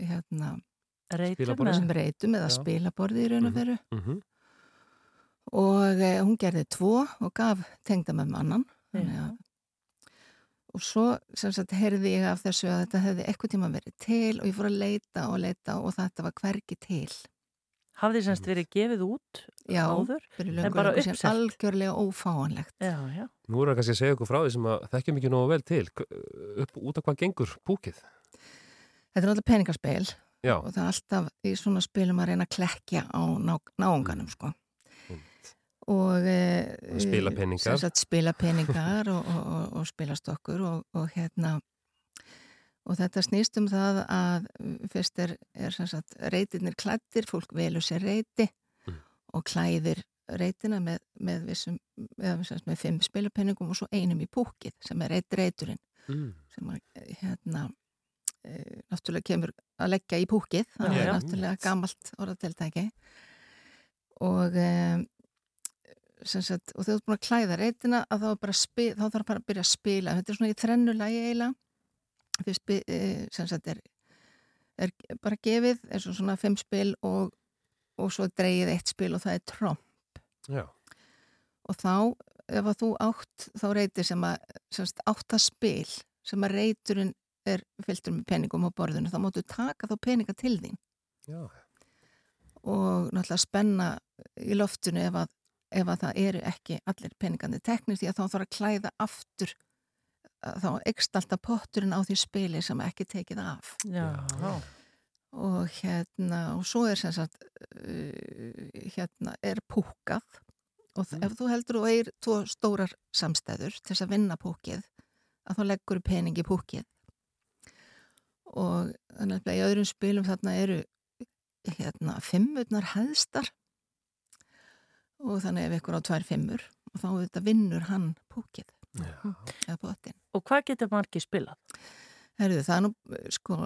hérna Reytum eða? spilaborði í raun og Mhm. veru Mm -hmm. og e, hún gerði tvo og gaf tengdamömmu annan þannig að og svo sem sagt heyrði ég af þessu að þetta hefði eitthvað tíma verið til og ég fór að leita og leita og þetta var hvergi til Hafði semst verið gefið út Já, áður? En bara uppselt? algjörlega ófáanlegt Já, já. Nú er það kannski að segja okkur frá því sem að þekkjum ekki nógu vel til. Upp, út af hvað gengur púkið? Þetta er alltaf peningaspil Já, og það er alltaf í svona spilum að reyna að klekja á ná, náunganum sko. Og e, Og spila peningar. sem sagt, spila peningar og, og, og, spila stokkur og, og hérna og þetta snýst um það að fyrst er, er sagt reytirnir klættir, fólk velur sér reyti Mm. og klæðir reytina með, með, vissum, sem sagt, með fimm spilapenningum og svo einum í púkið sem er reyt reyturinn mm. sem að hérna e, náttúrulega kemur að leggja í púkið það Já, er náttúrulega gamalt orðatiltæki og e, sagt, og þegar þú ert búin að klæða reytina að þá, er bara spi, þá þarf bara að byrja að spila þetta er svona í þrennulagi eiginlega fyrst spi- e, sem sagt er, er bara gefið eins og svona fimm spil og, og svo dreigið eitt spil og það er tromp já. og þá ef að þú átt þá reytir sem að sem sagt, áttaspil sem að reyturinn er fylltur með peningum á borðinu þá máttu taka þá peninga til þín já. og náttúrulega spenna í loftinu ef að, ef að það eru ekki allir peningandi teknir því að þá þarf að klæða aftur þá ekst alltaf potturinn á því spili sem ekki tekið af. Já, og hérna og svo er sem sagt uh, hérna er púkað og mm. ef þú heldur og eigir tvo stórar samstæður til þess að vinna púkið að þá leggur pening í púkið og þannig að í öðrum spilum þarna eru hérna fimmurnar hæðstar og þannig ef ykkur á tvær fimmur og þá þetta vinnur hann púkið Já. eða pottin Og hvað getur margir spilað? Herðu, það nú, sko,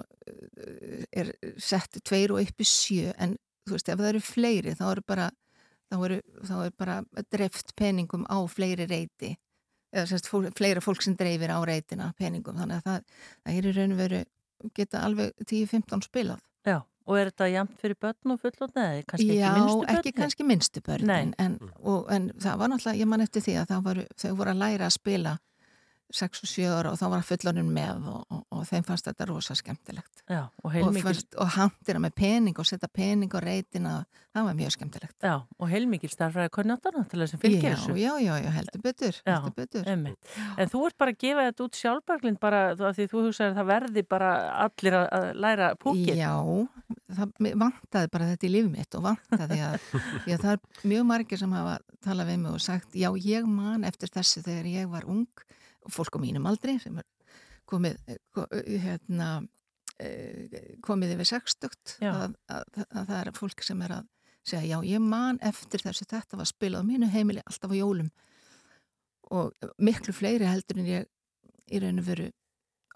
er sett tveir og upp í sjö, en þú veist, ef það eru fleiri, þá eru bara, þá eru, þá eru bara dreft peningum á fleiri reyti, eða semst fólk, fleira fólk sem dreifir á reytina peningum, þannig að það, það er í raun og veru, geta alveg 10-15 spilað. Já, og er þetta jæmt fyrir börn og fullotna eða kannski Já, ekki minnstu börn? ekki kannski minnstu Nei. en, og, en það var náttúrulega, ég man eftir því að voru, þau voru að læra að spila 6 og 7 ára og þá var fullorinn með og, og, og þeim fannst þetta rosa skemmtilegt. Já, og fyrst, og handira með pening og setja pening á reytina, það var mjög skemmtilegt. já, og heilmikil starfræði konjáta náttúrulega sem fylgir já, þessu. já, já, já, heldur betur, Já, heldur betur. En þú ert bara að gefa þetta út sjálfbarklind bara því þú hugsaðir að það verði bara allir að, læra púkið. Já, það vantaði bara þetta í lífið mitt og vantaði að, að það er mjög margir sem hafa talað við mig og sagt, já, ég man eftir þessu þegar ég var ung fólk á mínum aldri sem er komið, ko- hérna, uh, komið yfir sextugt að, að, að það er fólk sem er að segja já, ég man eftir þessu þetta var spilað á mínu heimili alltaf á jólum. Og miklu fleiri heldur en ég í raun og veru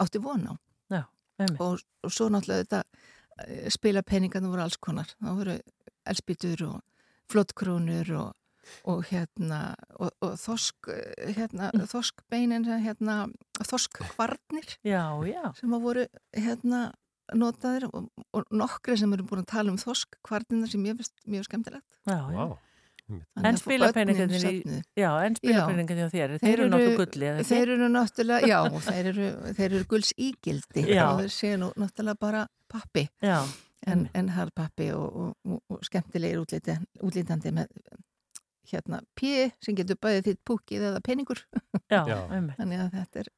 átti von á. Já, og, og svo náttúrulega þetta eh, spilapeningarnir voru alls konar. Það voru elspítur og flottkrónur og, og hérna og, og þosk eh, hérna, Mm. þoskbeinin hérna, já. sem að voru hérna notaðir og, og nokkri sem eru búin að tala um þoskkvarnir sem ég finnst mjög skemmtilegt Já, já. En börnin í, já, en spilapeningarnir hjá þér, þeir, Þeir eru nokkuð gulli, eða ekki? Þeir eru náttúrulega, já, þeir eru, þeir eru gulls ígildi Já. og þeir séu nú náttúrulega bara pappi Já, en, en harðpappi og, og, og, og skemmtilegir útliti, útlítandi með hérna pí sem getur bæðið þitt púkið eða peningur. Já, þannig að þetta er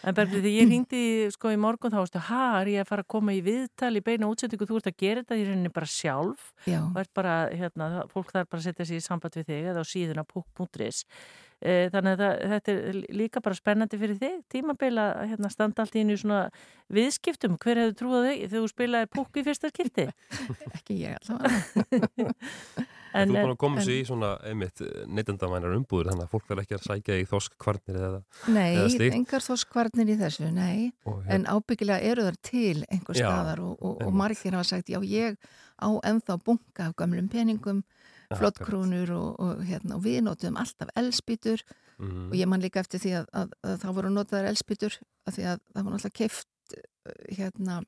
En Berglið, þegar ég ringdi sko í morgun þá veistu, ha, er ég að fara að koma í viðtal í beina útsettingu, þú ert að gera þetta í rauninni bara sjálf. Já, og ert bara, hérna, fólk þarf bara að setja sig í samband við þig eða á síðuna púk.is e, þannig að það, þetta er líka bara spennandi fyrir þig, tímabila að hérna, standa allt í einu í svona viðskiptum. Hver hefur trúið þig þegar þú spilaði púk í fyrsta skipti? Ekki ég allavega [LAUGHS] en, Þú er búin en, að koma sér í svona einmitt neytendamænar umbúður þannig að fólk þarf ekki að sækja í þosk kvarnir eða, eða Nei, slíkt. engar þosskvarnir í þessu, nei. Og en ábyggilega eru þar til einhver Já, staðar og, og, og margir hafa sagt, já ég á ennþá bunga af gömlum peningum Ja, flottkrónur og, og, hérna, og við notum alltaf elspýtur mm, og ég man líka eftir því að, að, að það voru notaðar elspýtur af því að það var náttúrulega keift hérna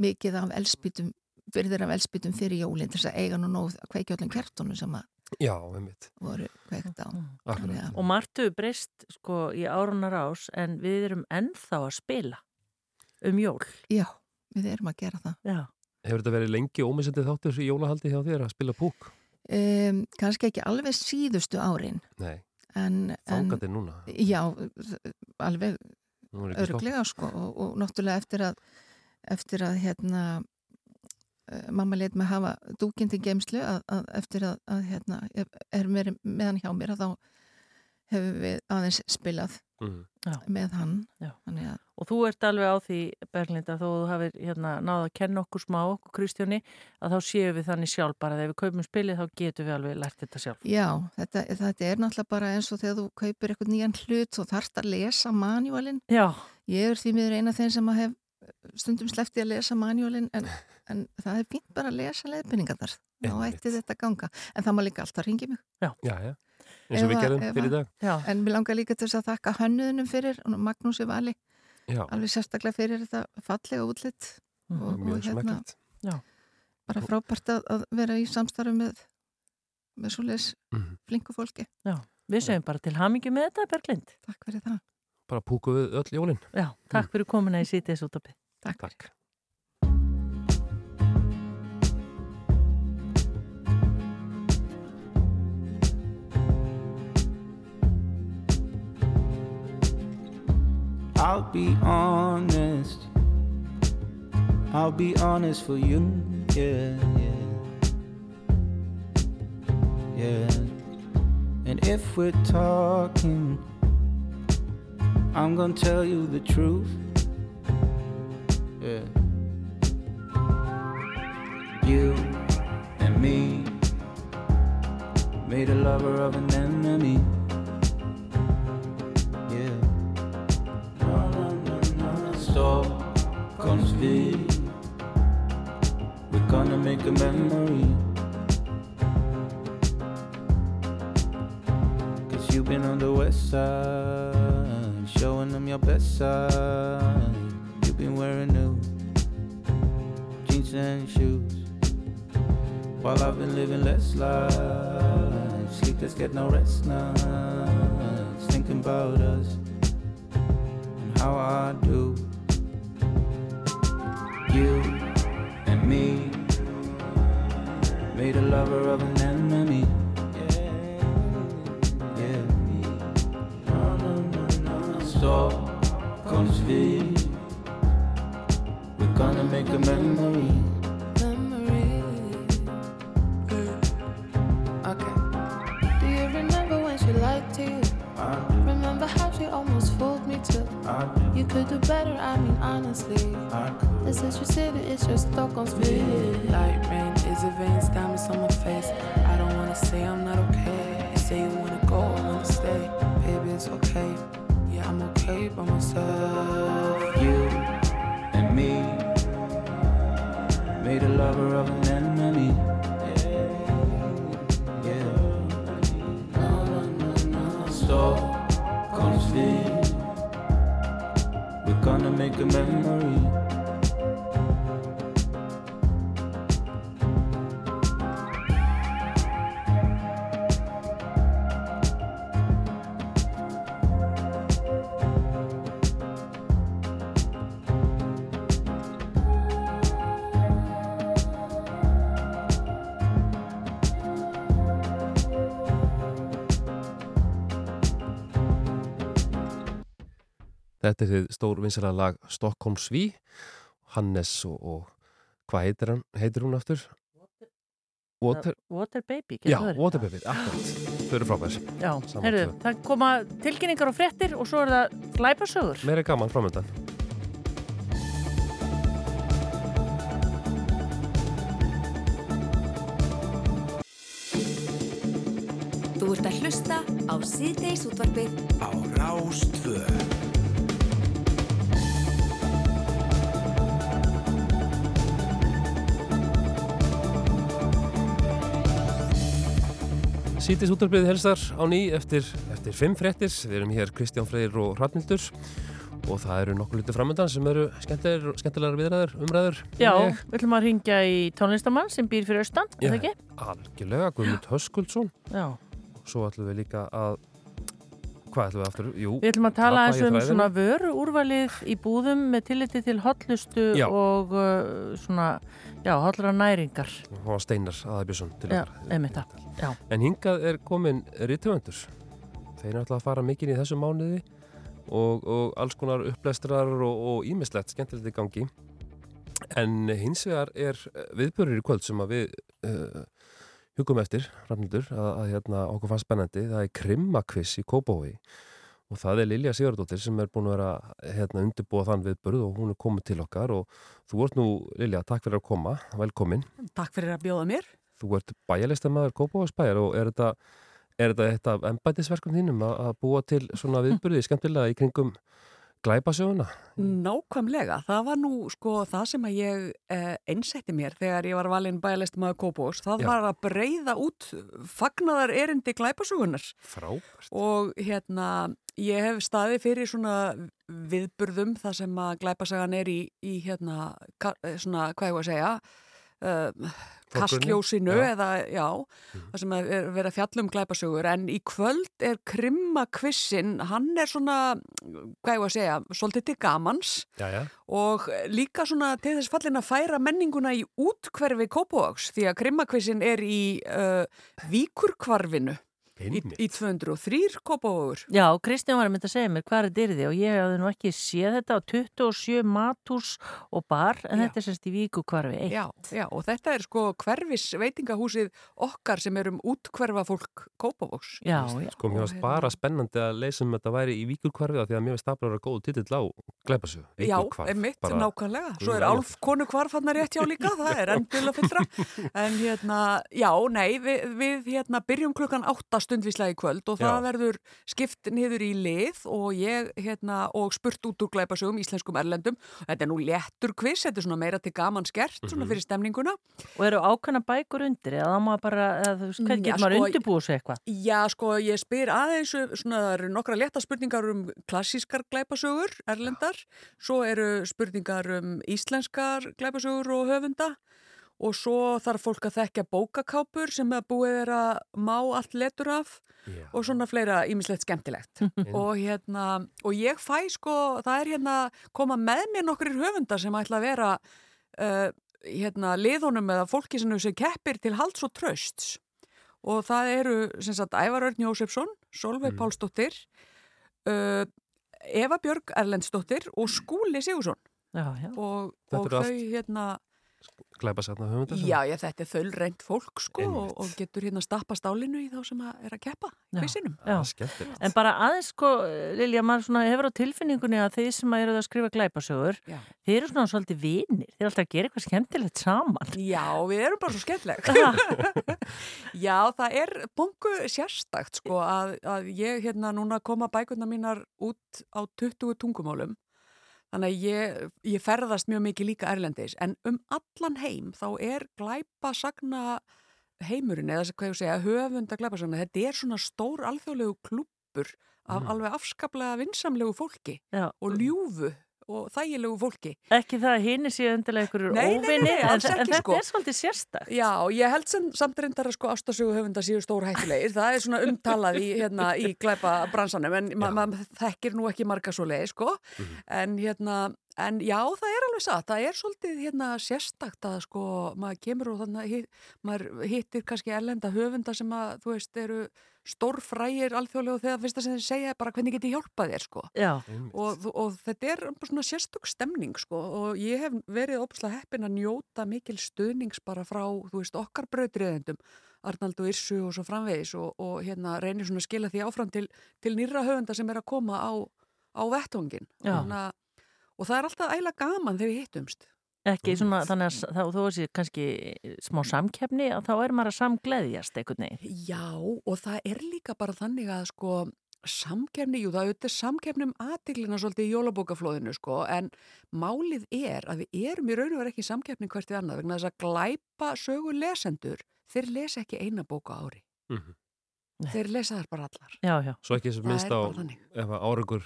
mikið af elspýtum byrðir af elspýtum fyrir jólinn til þess að eiga nú nóð að kveikja öllum kertunum sem að Já, einmitt. voru kveikt á. Akkurat. Þannig að- og margt hefur breyst sko í árunar ás en við erum ennþá að spila um jól. Já, við erum að gera það. Já, Hefur þetta verið lengi ómissandi þáttur í jólahaldi hjá þér að spila púk? um, kannski ekki alveg síðustu árin Nei, en, en þangandi núna? Já, alveg örglega sko og, og náttúrulega eftir að eftir að hérna mamma leit mig hafa dúkinn til geimslu að, að eftir að, að hérna er mér meðan hjá mér að þá hefur við aðeins spilað mm. með hann Já. þannig að Og þú ert alveg á því, Berlinda, þó þú hafið hérna, náða að kenna okkur smá, okkur Kristjóni, að þá séu við þannig sjálf bara þegar við kaupum spilið þá getum við alveg lært þetta sjálf. já, þetta, þetta er náttúrulega bara eins og þegar þú kaupir eitthvað nýjan hlut og þarft að lesa manjúalinn Já, ég er því miður eina þeim sem að hef stundum sleppti að lesa manjúalinn en, [LAUGHS] en það er fínt bara að lesa leiðbynningarnar þá ætti þetta að ganga. En það má líka alltaf ringi mig. Já, já, eins og við ef fyrir dag. Já, En mér langar líka til þess að þakka hönnuðunum fyrir og Magnúsi Vali, Já, alveg sérstaklega fyrir þetta fallega útlitt Mhm. og, og hérna bara frábært að, að vera í samstarfi með, með svoleiðis Mhm. flinku fólki. við segjum bara til hamingi með þetta, Berglind. Takk fyrir það. Bara púku við öll jólin Já, takk fyrir komuna í sítiðs útopið. Takk. Takk I'll be honest. I'll be honest for you. Yeah, yeah. Yeah. And if we're talking, I'm gonna tell you the truth. Yeah. You and me made a lover of an enemy. Yeah. Stockholmsville We're gonna make a memory Cause you've been on the west side Showing them your best side You've been wearing new Jeans and shoes While I've been living less life Sleepless, get no rest nights Thinking about us and how I do. You and me made a lover of an enemy. No. Stockholmsville. We're gonna make a memory. Okay. Do you remember when she lied to you? I Remember how she almost fooled me too? i You could do better, I mean honestly. Uh. This is your city, it's your Stockholm's view. Light rain is a veins, diamonds on my face. I don't wanna say I'm not okay. You say you wanna go, I wanna stay. Baby, it's okay. Yeah, I'm okay by myself. You and me made a lover of an enemy. Yeah. Stockholm's View. We're gonna make a memory. Þetta er þið stór vinsara lag Stockholm Sví Hannes og, og hvað heitir, hann, heitir hún aftur? Water, Water Baby, já, getur það verið? Water Baby, akkurat. Þau eru frábær. Já, heyrðu, það koma tilkynningar og fréttir og svo er það glæpasögur. Meira gaman framöndan Þú ert að hlusta á síðdeis útvarpið. Á Rástvö Sýtis útarbyrðið helstar á ný eftir, eftir fimm fréttir. Við erum hér Kristján Freyr og Hrafnildur og það eru nokkuð luti framöndan sem eru skemmtilegar, viðræður, umræður. Já, Ég- við ætlum að ringja í tónlistamann sem býr fyrir austan, er Já, það ekki? Algjörlega, Guðmund Höskuldsson. Já. Svo ætlum við líka að, hvað ætlum við aftur? Jú, Við ætlum að tala eins um þræðinum. svona vöru úrvalið í búðum með tilliti til hotlustu Já. og uh, svona, já, hollra næringar. Var Steinar Aðabjörnsson til Já, okkar. einmitt það. Já. En hingað er komin rítuvendur. Þeir eru alltaf að fara mikinn í þessu mánuði og, og alls konar upplestrar og ímislegt skemmtilegt í gangi. En hins vegar er viðbörur í kvöld sem að við uh, hugum eftir, Rafnildur, að, að hérna, okkur fannst spennandi. Það er krimmakviss í Kópavogi og það er Lilja Sigurdóttir sem er búin að vera hérna, undirbúa þann viðbörð og hún er komið til okkar og þú ert nú, Lilja, takk fyrir að koma, velkomin. Takk fyrir að bjóða mér. Þú ert bæjarlistamæður Kópavogsbæjar og er þetta, er þetta eitt af embætisverkum þínum að, búa til svona viðburði skemmtilega í kringum glæpasöguna? Nákvæmlega, það var nú sko það sem að ég eh, einsetti mér þegar ég var valinn bæjalist maður Kópós, það Já. var að breyða út fagnaðar erindi glæpasugunar Frábært. og hérna ég hef staði fyrir svona viðburðum þar sem að glæpasagan er í, í hérna, svona, hvað ég var að segja, uh, kastljósinu eða, já, það sem er verið að fjallum glæpasögur. En í kvöld er krimma kvissin, hann er svona, hvað ég var að segja, svolítið til gamans. Já, já. og líka svona til þess fallin að færa menninguna í útkverfi Kópavóks því að krimmakvissin er í uh, Víkurkvarfinu í, í 203 Kópavógur. Já, Kristján var að mynda að segja mér hvað er dyrði og ég hafði nú ekki séð þetta á 27 matús og bar en þetta er sérst í Víkukvarfi 1. Já, já, og þetta er sko hverfis veitingahúsið okkar sem erum útkverfa fólk Kópavóks. Já, já. Sko, mér varst bara spennandi að leysa um þetta væri í Víkurkvarfi af því að mér veist staplar að góðu titill á glæpasög. Já, einmitt, nákvæmlega. Svo er Álf konu kvarfannar rétt hjá líka, það er endil að fyllra. [LAUGHS] En hérna, já, nei, við, við hérna byrjum klukkan 8 stundvíslega í kvöld og það Já. verður skipt niður í lið og ég, hérna, og spurt út úr glæpasögum íslenskum erlendum. Þetta er nú léttur quiz, þetta er svona meira til gaman skert, svona Mhm. fyrir stemninguna. Og eru ákveðna bækur undir eða þá maður bara, eða, hvernig Já, getur maður sko, undirbúið sig eitthvað? Já, sko, ég spyr aðeins, um- svona, það eru nokkra létta spurningar um klassískar glæpasögur, erlendar, svo eru spurningar um íslenskar glæpasögur og höfunda og svo þarf fólk að þekkja bókakápur sem að búið er að má allt letur af og svona fleira ímislegt skemmtilegt. [LAUGHS] og hérna, og ég fæ sko, það er hérna, koma með mér nokkrir höfundar sem ætla að vera uh, hérna, liðunum eða fólki sem þessu keppir til halds og trösts og það eru sem sagt Ævar Örn Jósefsson, Solveig Mm. Pálsdóttir uh, Eva Björg Erlendsdóttir og Skúli Sigursson já, já. og, og þau allt- hérna glæpa satna höfundar? Já, já, þetta er þöllreint fólk sko og, og getur hérna stappa stálinu í þá sem að er að keppa í kvissinum. Já. Skemmtilegt. En bara aðeins sko, Lilja, maður svona hefur á tilfinningunni að þið sem eru að skrifa glæpasögur, Já. þið eru svona svolítið vinir, þið eru alltaf að gera eitthvað skemmtilegt saman. Já, við erum bara svo skemmtileg. [LAUGHS] [LAUGHS] Já, það er bongu sérstakt sko að, að ég hérna núna koma bækurna mínar út á 20 tungumálum. Þannig að ég, ég ferðast mjög mikið líka erlendis en um allan heim þá er glæpa sagna heimurinn eða hvað ég segja, höfunda glæpa sagna, þetta er svona stór alþjóðlegu klúppur af Mm. alveg afskaplega vinsamlegu fólki Já. og ljúfu og þægilegu fólki. Ekki það að hini séu endilega einhverjur Nei, nei, nei, óvinni, en, alls en ekki, þetta sko. er svolítið sérstakt. Já, ég held sem samt reyndar að sko ástasögu höfunda séu stór hættulegir, það er svona umtalað í, hérna, í [LAUGHS] glæpa bransanum en maður ma þekkir nú ekki marga svo leið sko, en hérna en já, það er alveg satt, það er svolítið hérna sérstakt að sko maður kemur og þannig hitt, maður hittir kannski ellenda höfunda sem að þú veist eru stórfrægir alþjóðlega og þegar fyrsta sem þeir segja er bara hvernig get ég hjálpað þér sko Já. og, og þetta er bara svona sérstök stemning sko og ég hef verið óbúslega heppin að njóta mikil stuðnings bara frá, þú veist, okkar brautriðendum Arnald og Irsu og svo framvegis og, og hérna reynir svona að skila því áfram til, til nýra höfunda sem er að koma á, á vettungin Já. og það er alltaf æla gaman þegar við hittumst Ekki svona, þannig að þá þú veist kannski smá samkeppni og þá er maður að samgleðjast einhvern veginn. Já, og það er líka bara þannig að sko samkefni, jú það auðvitað samkefni um aðtiklina svolítið í jólabókaflóðinu sko, en málið er að við erum í raun og vera ekki samkefni hvert við annað vegna þess að glæpa sögu lesendur, þeir lesa ekki eina bóka ári. Mhm. Þeir lesa þar bara allar. Já, já. Svo ekki sem Það minnst á árangur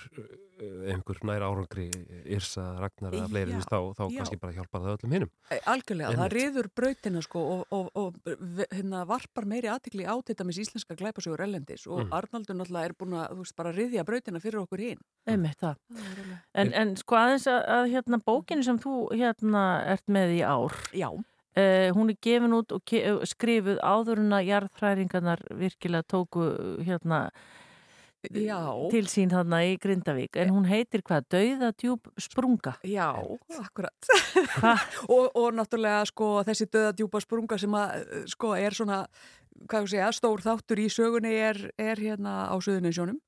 einhver nær árangri Irsa, Ragnar eða fleiri, Já, þá, þá já. kannski bara hjálpar það öllum hinnum. Algjörlega, það Einmitt. riður brautina sko og, og, og hérna, varpar meiri aðtikli á þetta með íslenska glæpasögur ellendis og Mm. Arnaldur náttúrulega er búin að, þú veist, bara riðja brautina fyrir okkur hinn. Einmitt það. Það En, en sko aðeins að, að hérna bókinu sem þú hérna ert með í ár. Já. Uh, hún er gefin út og ke skrifuð áður en að jarðfræringarnar virkilega tóku hérna Já. til sín þarna í Grindavík. En hún heitir hvað? Dauða djúb sprunga. Já, akkurat. [LAUGHS] og, og náttúrulega sko þessi döða djúpa sprunga sem að eh, sko er svona, hvað ég segja, stór þáttur í sögunni er, er hérna á Suðuninsjónum.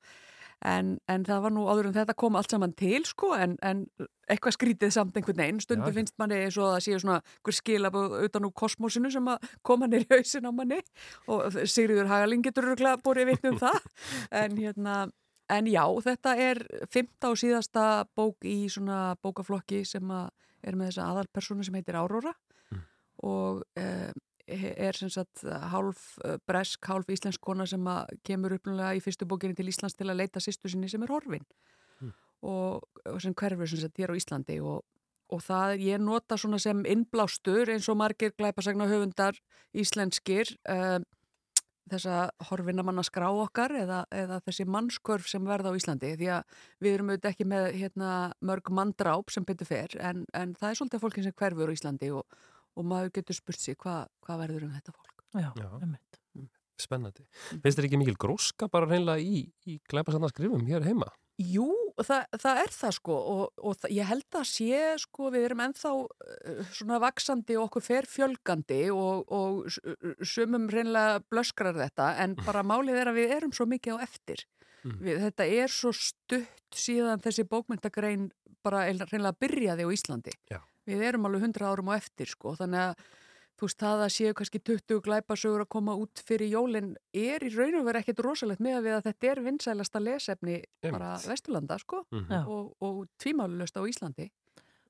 En, en það var nú áður en þetta kom allt saman til sko en, en eitthvað skrítið samt einhvern veginn. Stundu Já. finnst manni eins og að það séu svona hver skilabóð utan úr kosmosinu sem að koma nýr í hausin á manni og Sigriður Hagalín getur örgulega borið vitni um það. [LAUGHS] En hérna, en já, þetta er fymta og síðasta bók í svona bókaflokki sem að er með þessa aðalpersonu sem heitir Áróra og eh, er sem sagt hálf eh, bresk, hálf íslensk kona sem kemur upplulega í fyrstu bókinni til Íslands til að leita sýstu sinni sem er horfin. Og, og sem hverfur sem sagt hér á Íslandi og, og það ég nota svona sem innblástur eins og margir glæpasagna höfundar íslenskir uh, þessa horfinamanna skrá okkar eða, eða þessi mannskörf sem verða á Íslandi. Því að við erum auðvitað ekki með hérna, mörg manndráp sem betur fer en, en það er svolítið fólkin sem hverfur á Íslandi og, og maður getur spurt sig hvað hva verður um þetta fólk Já, Já. einmitt. Spennandi. Finnst þér ekki mikil gróska bara reynilega í, í glæpa sann skrifum hér heima? Jú, það, það er það sko og, og það, ég held að sé sko við erum ennþá uh, svona vaksandi og okkur fer fjölgandi og, og sumum reynilega blöskrar þetta en bara málið er að við erum svo mikið á eftir. Mhm. Við, þetta er svo stutt síðan þessi bókmyndagrein bara hreinlega byrjaði á Íslandi. Já. Við erum alveg hundra árum á eftir sko þannig að þú veist það að séu kannski 20 glæpasögur að koma út fyrir jólin er í raun og vera ekkert rosalegt með að við að þetta er vinsælasta lesefni bara Einmitt. Vesturlanda sko Mhm. Já. og, og tvímálulöst á Íslandi.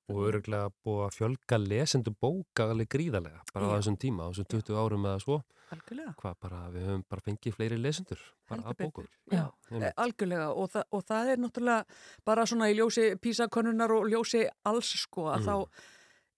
Og öruglega búið að fjölga lesendu bóka alveg gríðarlega, bara á þessum tíma, á þessum 20 árum eða svo. Algjörlega. Hvað bara, við höfum bara fengið fleiri lesendur, bara Heldur að bókum. betur. Já, e, algjörlega og, þa og það er náttúrulega bara svona í ljósi písakonunnar og ljósi alls sko að Mhm. þá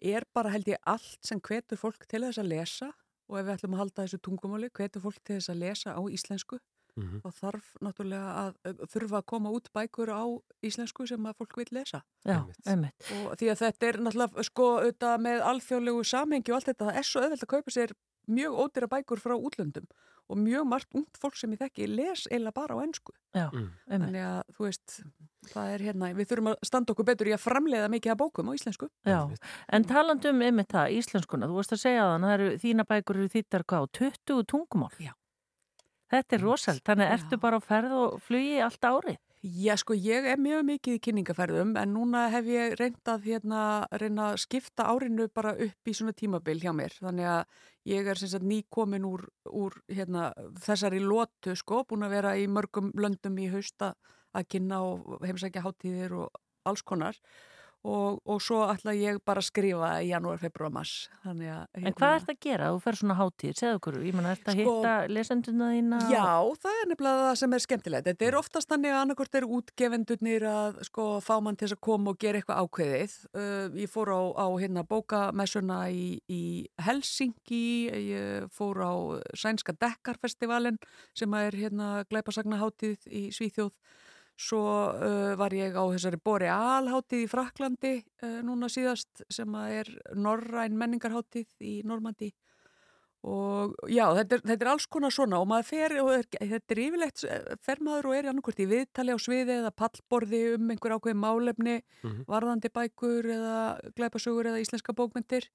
er bara held ég allt sem hvetur fólk til þess að lesa og ef við ætlum að halda þessu tungumáli hvetur fólk til þess að lesa á íslensku Mhm. þá þarf náttúrulega að þurfa að koma út bækur á íslensku sem að fólk vil lesa Já, einmitt. og því að þetta er náttúrulega sko auðvitað með alþjóðlegu samhengi og allt þetta, það er svo auðvelt að kaupa sér mjög ódýra bækur frá útlöndum og mjög margt ungt fólk sem ég þekki les eiginlega bara á ennsku. Já, Mm. Þannig að, þú veist, það er hérna, við þurfum að standa okkur betur í að framleiða mikið af bókum á íslensku. Já, en talandum um það, íslenskuna, þú veist að segja þann, það eru þína bækur eru þýttar hvað, á 20 tungumál. Já. Þetta er rosalt, þannig ertu bara á ferð og flugi allt árið. Já, sko, ég er mjög mikið í kynningaferðum en núna hef ég reyndað hérna, reyna að skipta árinu bara upp í svona tímabil hjá mér. Þannig að ég er sem sagt nýkomin úr, úr hérna, þessari lotu, sko, búin að vera í mörgum löndum í hausta að kynna og heimsækja hátíðir og alls konar. Og, og svo ætla ég bara að skrifa í janúar, februar, mars. Þannig að, En hvað ert að gera? Þú fer svona hátíð, segðu okkur, ég menna, ert að Sko- hitta lesenduna þína? Já, það er nefnilega það sem er skemmtilegt. Þetta er oftast þannig að annarkort eru útgefendurnir að sko, fá mann til þess að koma og gera eitthvað ákveðið. Uh, ég fór á, á hérna, bókamessuna í, í Helsingi, ég fór á Sænska Dekkarfestivalin sem er hérna, glæpasagnahátíð í Svíþjóð. Svo uh, var ég á þessari Boreal-hátíð í Fraklandi uh, núna síðast sem að er Norræn menningarhátíð í Normandi og já, þetta er, þetta er alls konar svona og maður fer, og er, þetta er yfirleitt fer maður og er í annarkvort í viðtali á sviði eða pallborði um einhver ákveð málefni, Mhm. varðandi bækur eða glæpasögur eða íslenska bókmyndir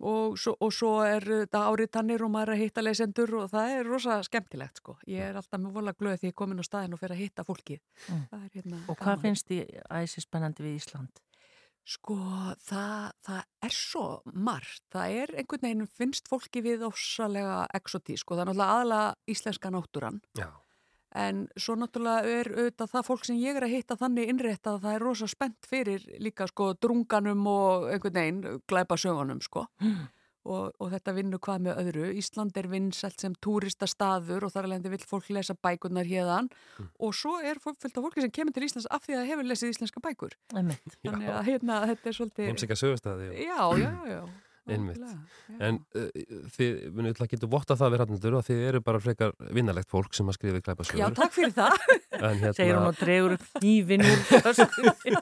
og svo, og svo er þetta áritannir og maður er að hitta leysendur og það er rosa skemmtilegt sko. Ég er alltaf mjög vola glöð því ég er komin á staðin og fer að hitta fólkið. Mm. Það er hérna Og hvað gaman. finnst því æsi spennandi við Ísland? Sko, það, það er svo margt. Það er einhvern veginn, finnst fólki við ósalega exotí, sko. Það er náttúrulega aðalega íslenska náttúran. Já. En svo náttúrulega er auðvitað það fólk sem ég er að hitta þannig innrétt að það er rosa spennt fyrir líka, sko, drunganum og einhvern veginn glæpa sögunum, sko. Og, og þetta vinnur hvað með öðru. Ísland er vinsælt sem túristastaður og þar alveg vill fólk lesa bækurnar hérðan og svo er af fólki sem kemur til Íslands af því að hefur lesið íslenska bækur. Þannig að hérna, þetta er svolítið... Heimsækja sögustæði. Já, já, já. Einmitt. En uh, þið, við náttúrulega getum votta það við rannendur að þið eru bara frekar vinnalegt fólk sem að skrifa klæpa sögur. Já, takk fyrir það. En hérna, Segir hún og dregur upp töskunni.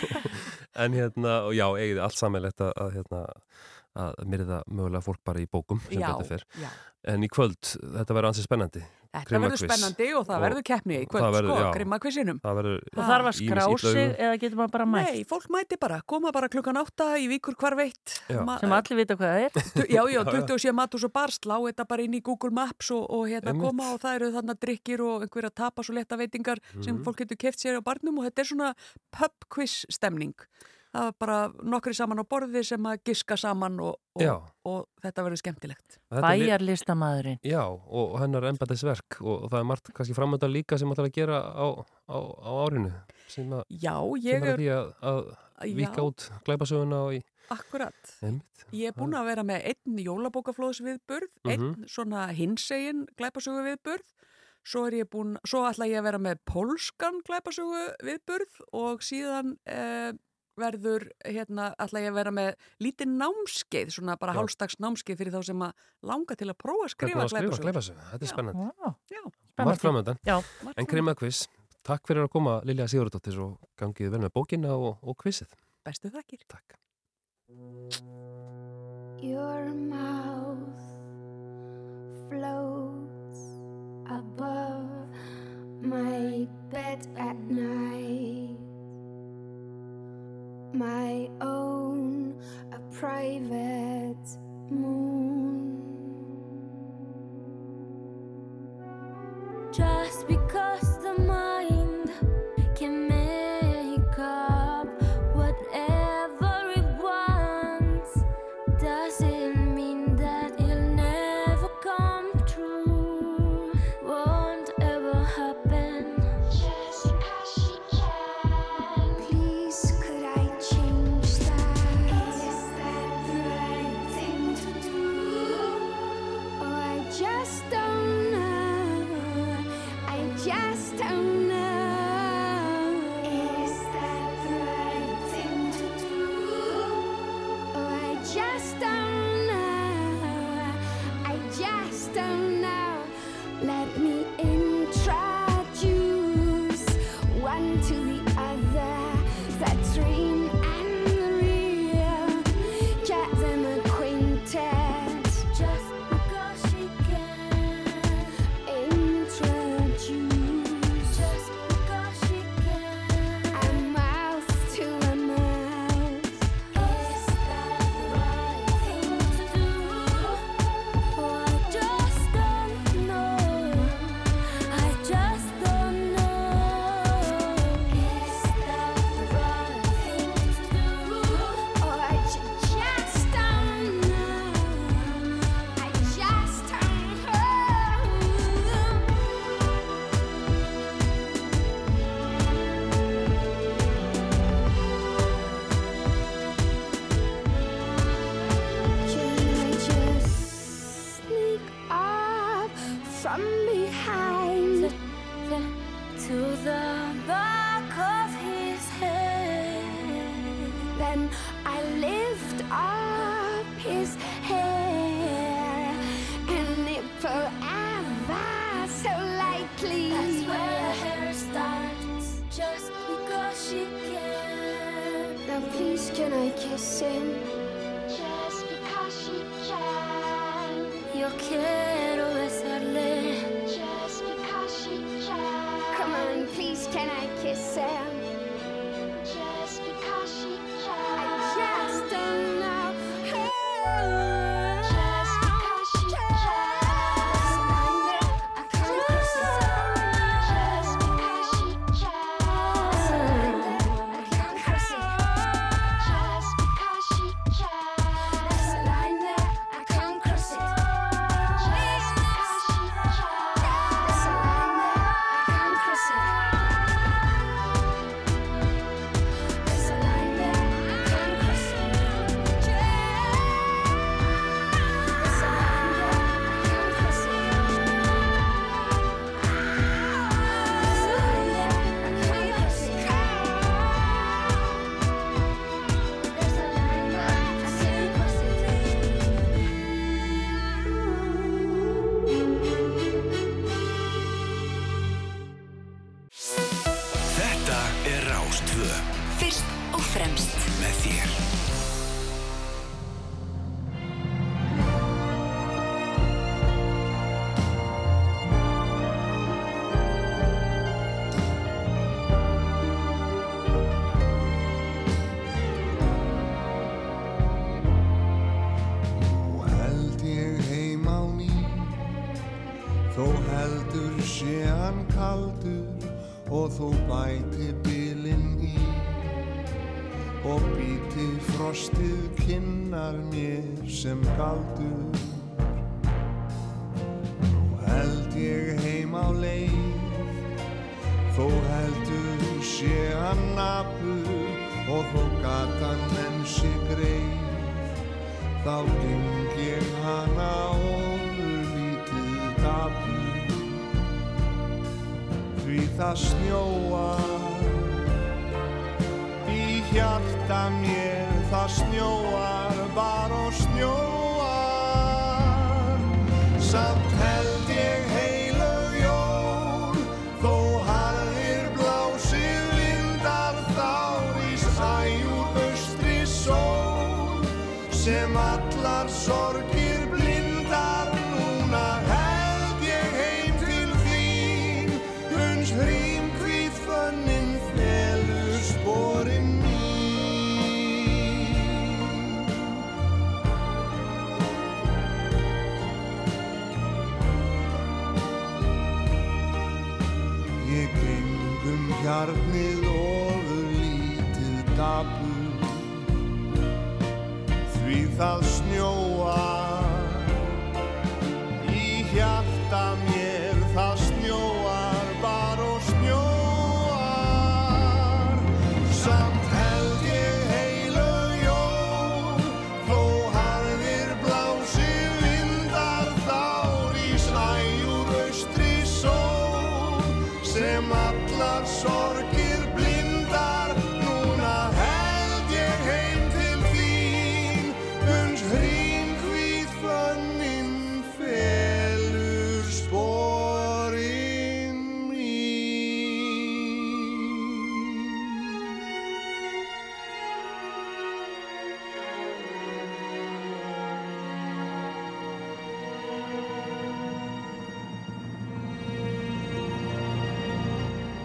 [LAUGHS] en hérna, og já, eigið allt sammeilegt að, að hérna, að myrða mögulega fólk bara í bókum sem Já, betur fyrr. já. En í kvöld, þetta verður ansið spennandi. Þetta verður spennandi og það verður keppni í kvöld, það verður- sko, já. grimmakvissinum. Það þarf að ýmis skrá illa sig augu. eða getur maður bara mætt? Nei, fólk mæti bara, koma bara klukkan átta í vikur hvar veitt. Sem allir vita hvað það er. [LAUGHS] Já, já, Já, já. 27 matus og bar slá þetta bara inn í Google Maps og, og hérna Einmitt. koma og það eru þarna drikkir og einhverja tapas og leta veitingar sem Mhm. fólk getur keft sér á barnum og þetta er svona pub quiz stemning. Það er bara nokkri saman á borði sem að giska saman og, Já. og, og þetta verður skemmtilegt. Er Bæjarlistamæðurinn. Já, og hennar embættisverk og, og það er margt kannski framönda líka sem ætlar að gera á, á, á árinu sem, að, Já, sem ég er að er, því að, að Já. vika út glæpasöguna og í akkurat. einmitt. Ég er búin að vera með einn jólabókaflóðsviðburð, einn Mhm. svona hinsegin glæpasögu viðburð, svo er ég búin, svo ætla ég að vera með pólskan glæpasögu viðburð og síðan eh, verður, hérna, ætla ég að vera með lítið námskeið, svona bara Já. hálfstags námskeið fyrir þá sem að langa til að prófa að skrifa glæpasögu? Þetta er Já. spennandi. Wow. Já, Margt framöndan. Já, margt En Krimakviss, takk fyrir að koma Lilja Sigurðardóttir og gangið vel með bókina og, og kvissið. bestu þakkir. Takk. Your mouth floats above my bed at night. My own, a private moon. Just because the mind Then I lift up his hair and it forever so lightly. That's where her hair starts, just because she can. Now please can I kiss him? Just because she can. Yo quiero besarle. Just because she can. Come on, please can I kiss him?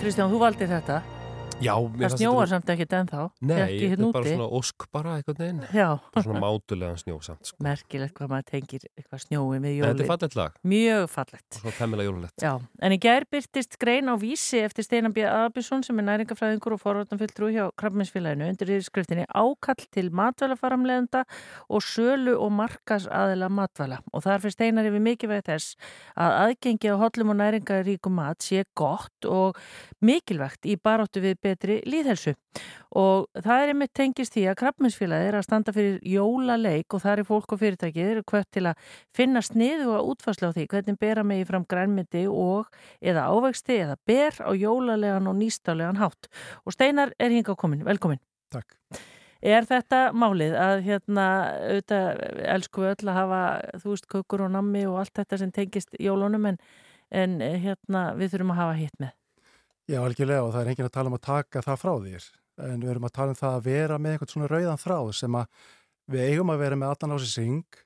Kristján, þú valdi þetta. Já, Það snjóar þetta- samt ekkert ennþá. Nei, Ekki þetta hérna er bara svona ósk bara eitthvað neginn. Já. Svona mátulegan snjó samt. Sko. Merkilegt hvað maður tengir eitthvað snjói með En jólin. Þetta er fallegt lag. Mjög fallegt. Svona temmilega jólulegt. Já, en í gær byrtist grein á vísi eftir Steinar B. Abisson sem er næringafræðingur og forvartanfulltrú hjá Krabbminsfélaginu undir yfirskriftinni ákall til matvælafaramleðenda og sölu og markas aðila matvæla og þar fyrir Steinar yfir mikilvæg þess að aðgengi á hollum og næringaríkum mat sé gott og mikilvægt í baráttu við betri líðhelsu og það er einmitt tengist því að krabbminsfélagi er að standa fyrir jólaleik og það er fólk og fyrirtækið eru hvert til að finna sniðu og útfarsla á því hvernig bera megi fram grænmyndi og eða ávexti eða ber á jólalegan og nýstalegan hátt. Og Steinar er hinga komin, velkomin Takk. Er þetta málið að hérna auðvitað elsku öll að hafa þú veist kökur og nammi og allt þetta sem tengist jólunum en, en hérna við þurfum að hafa hitt með Já, algjörlega og það er enginn að tala um að taka það frá þér en við erum að tala um það að vera með einhvern svona rauðan þráð sem að við eigum að vera með allan á sér syng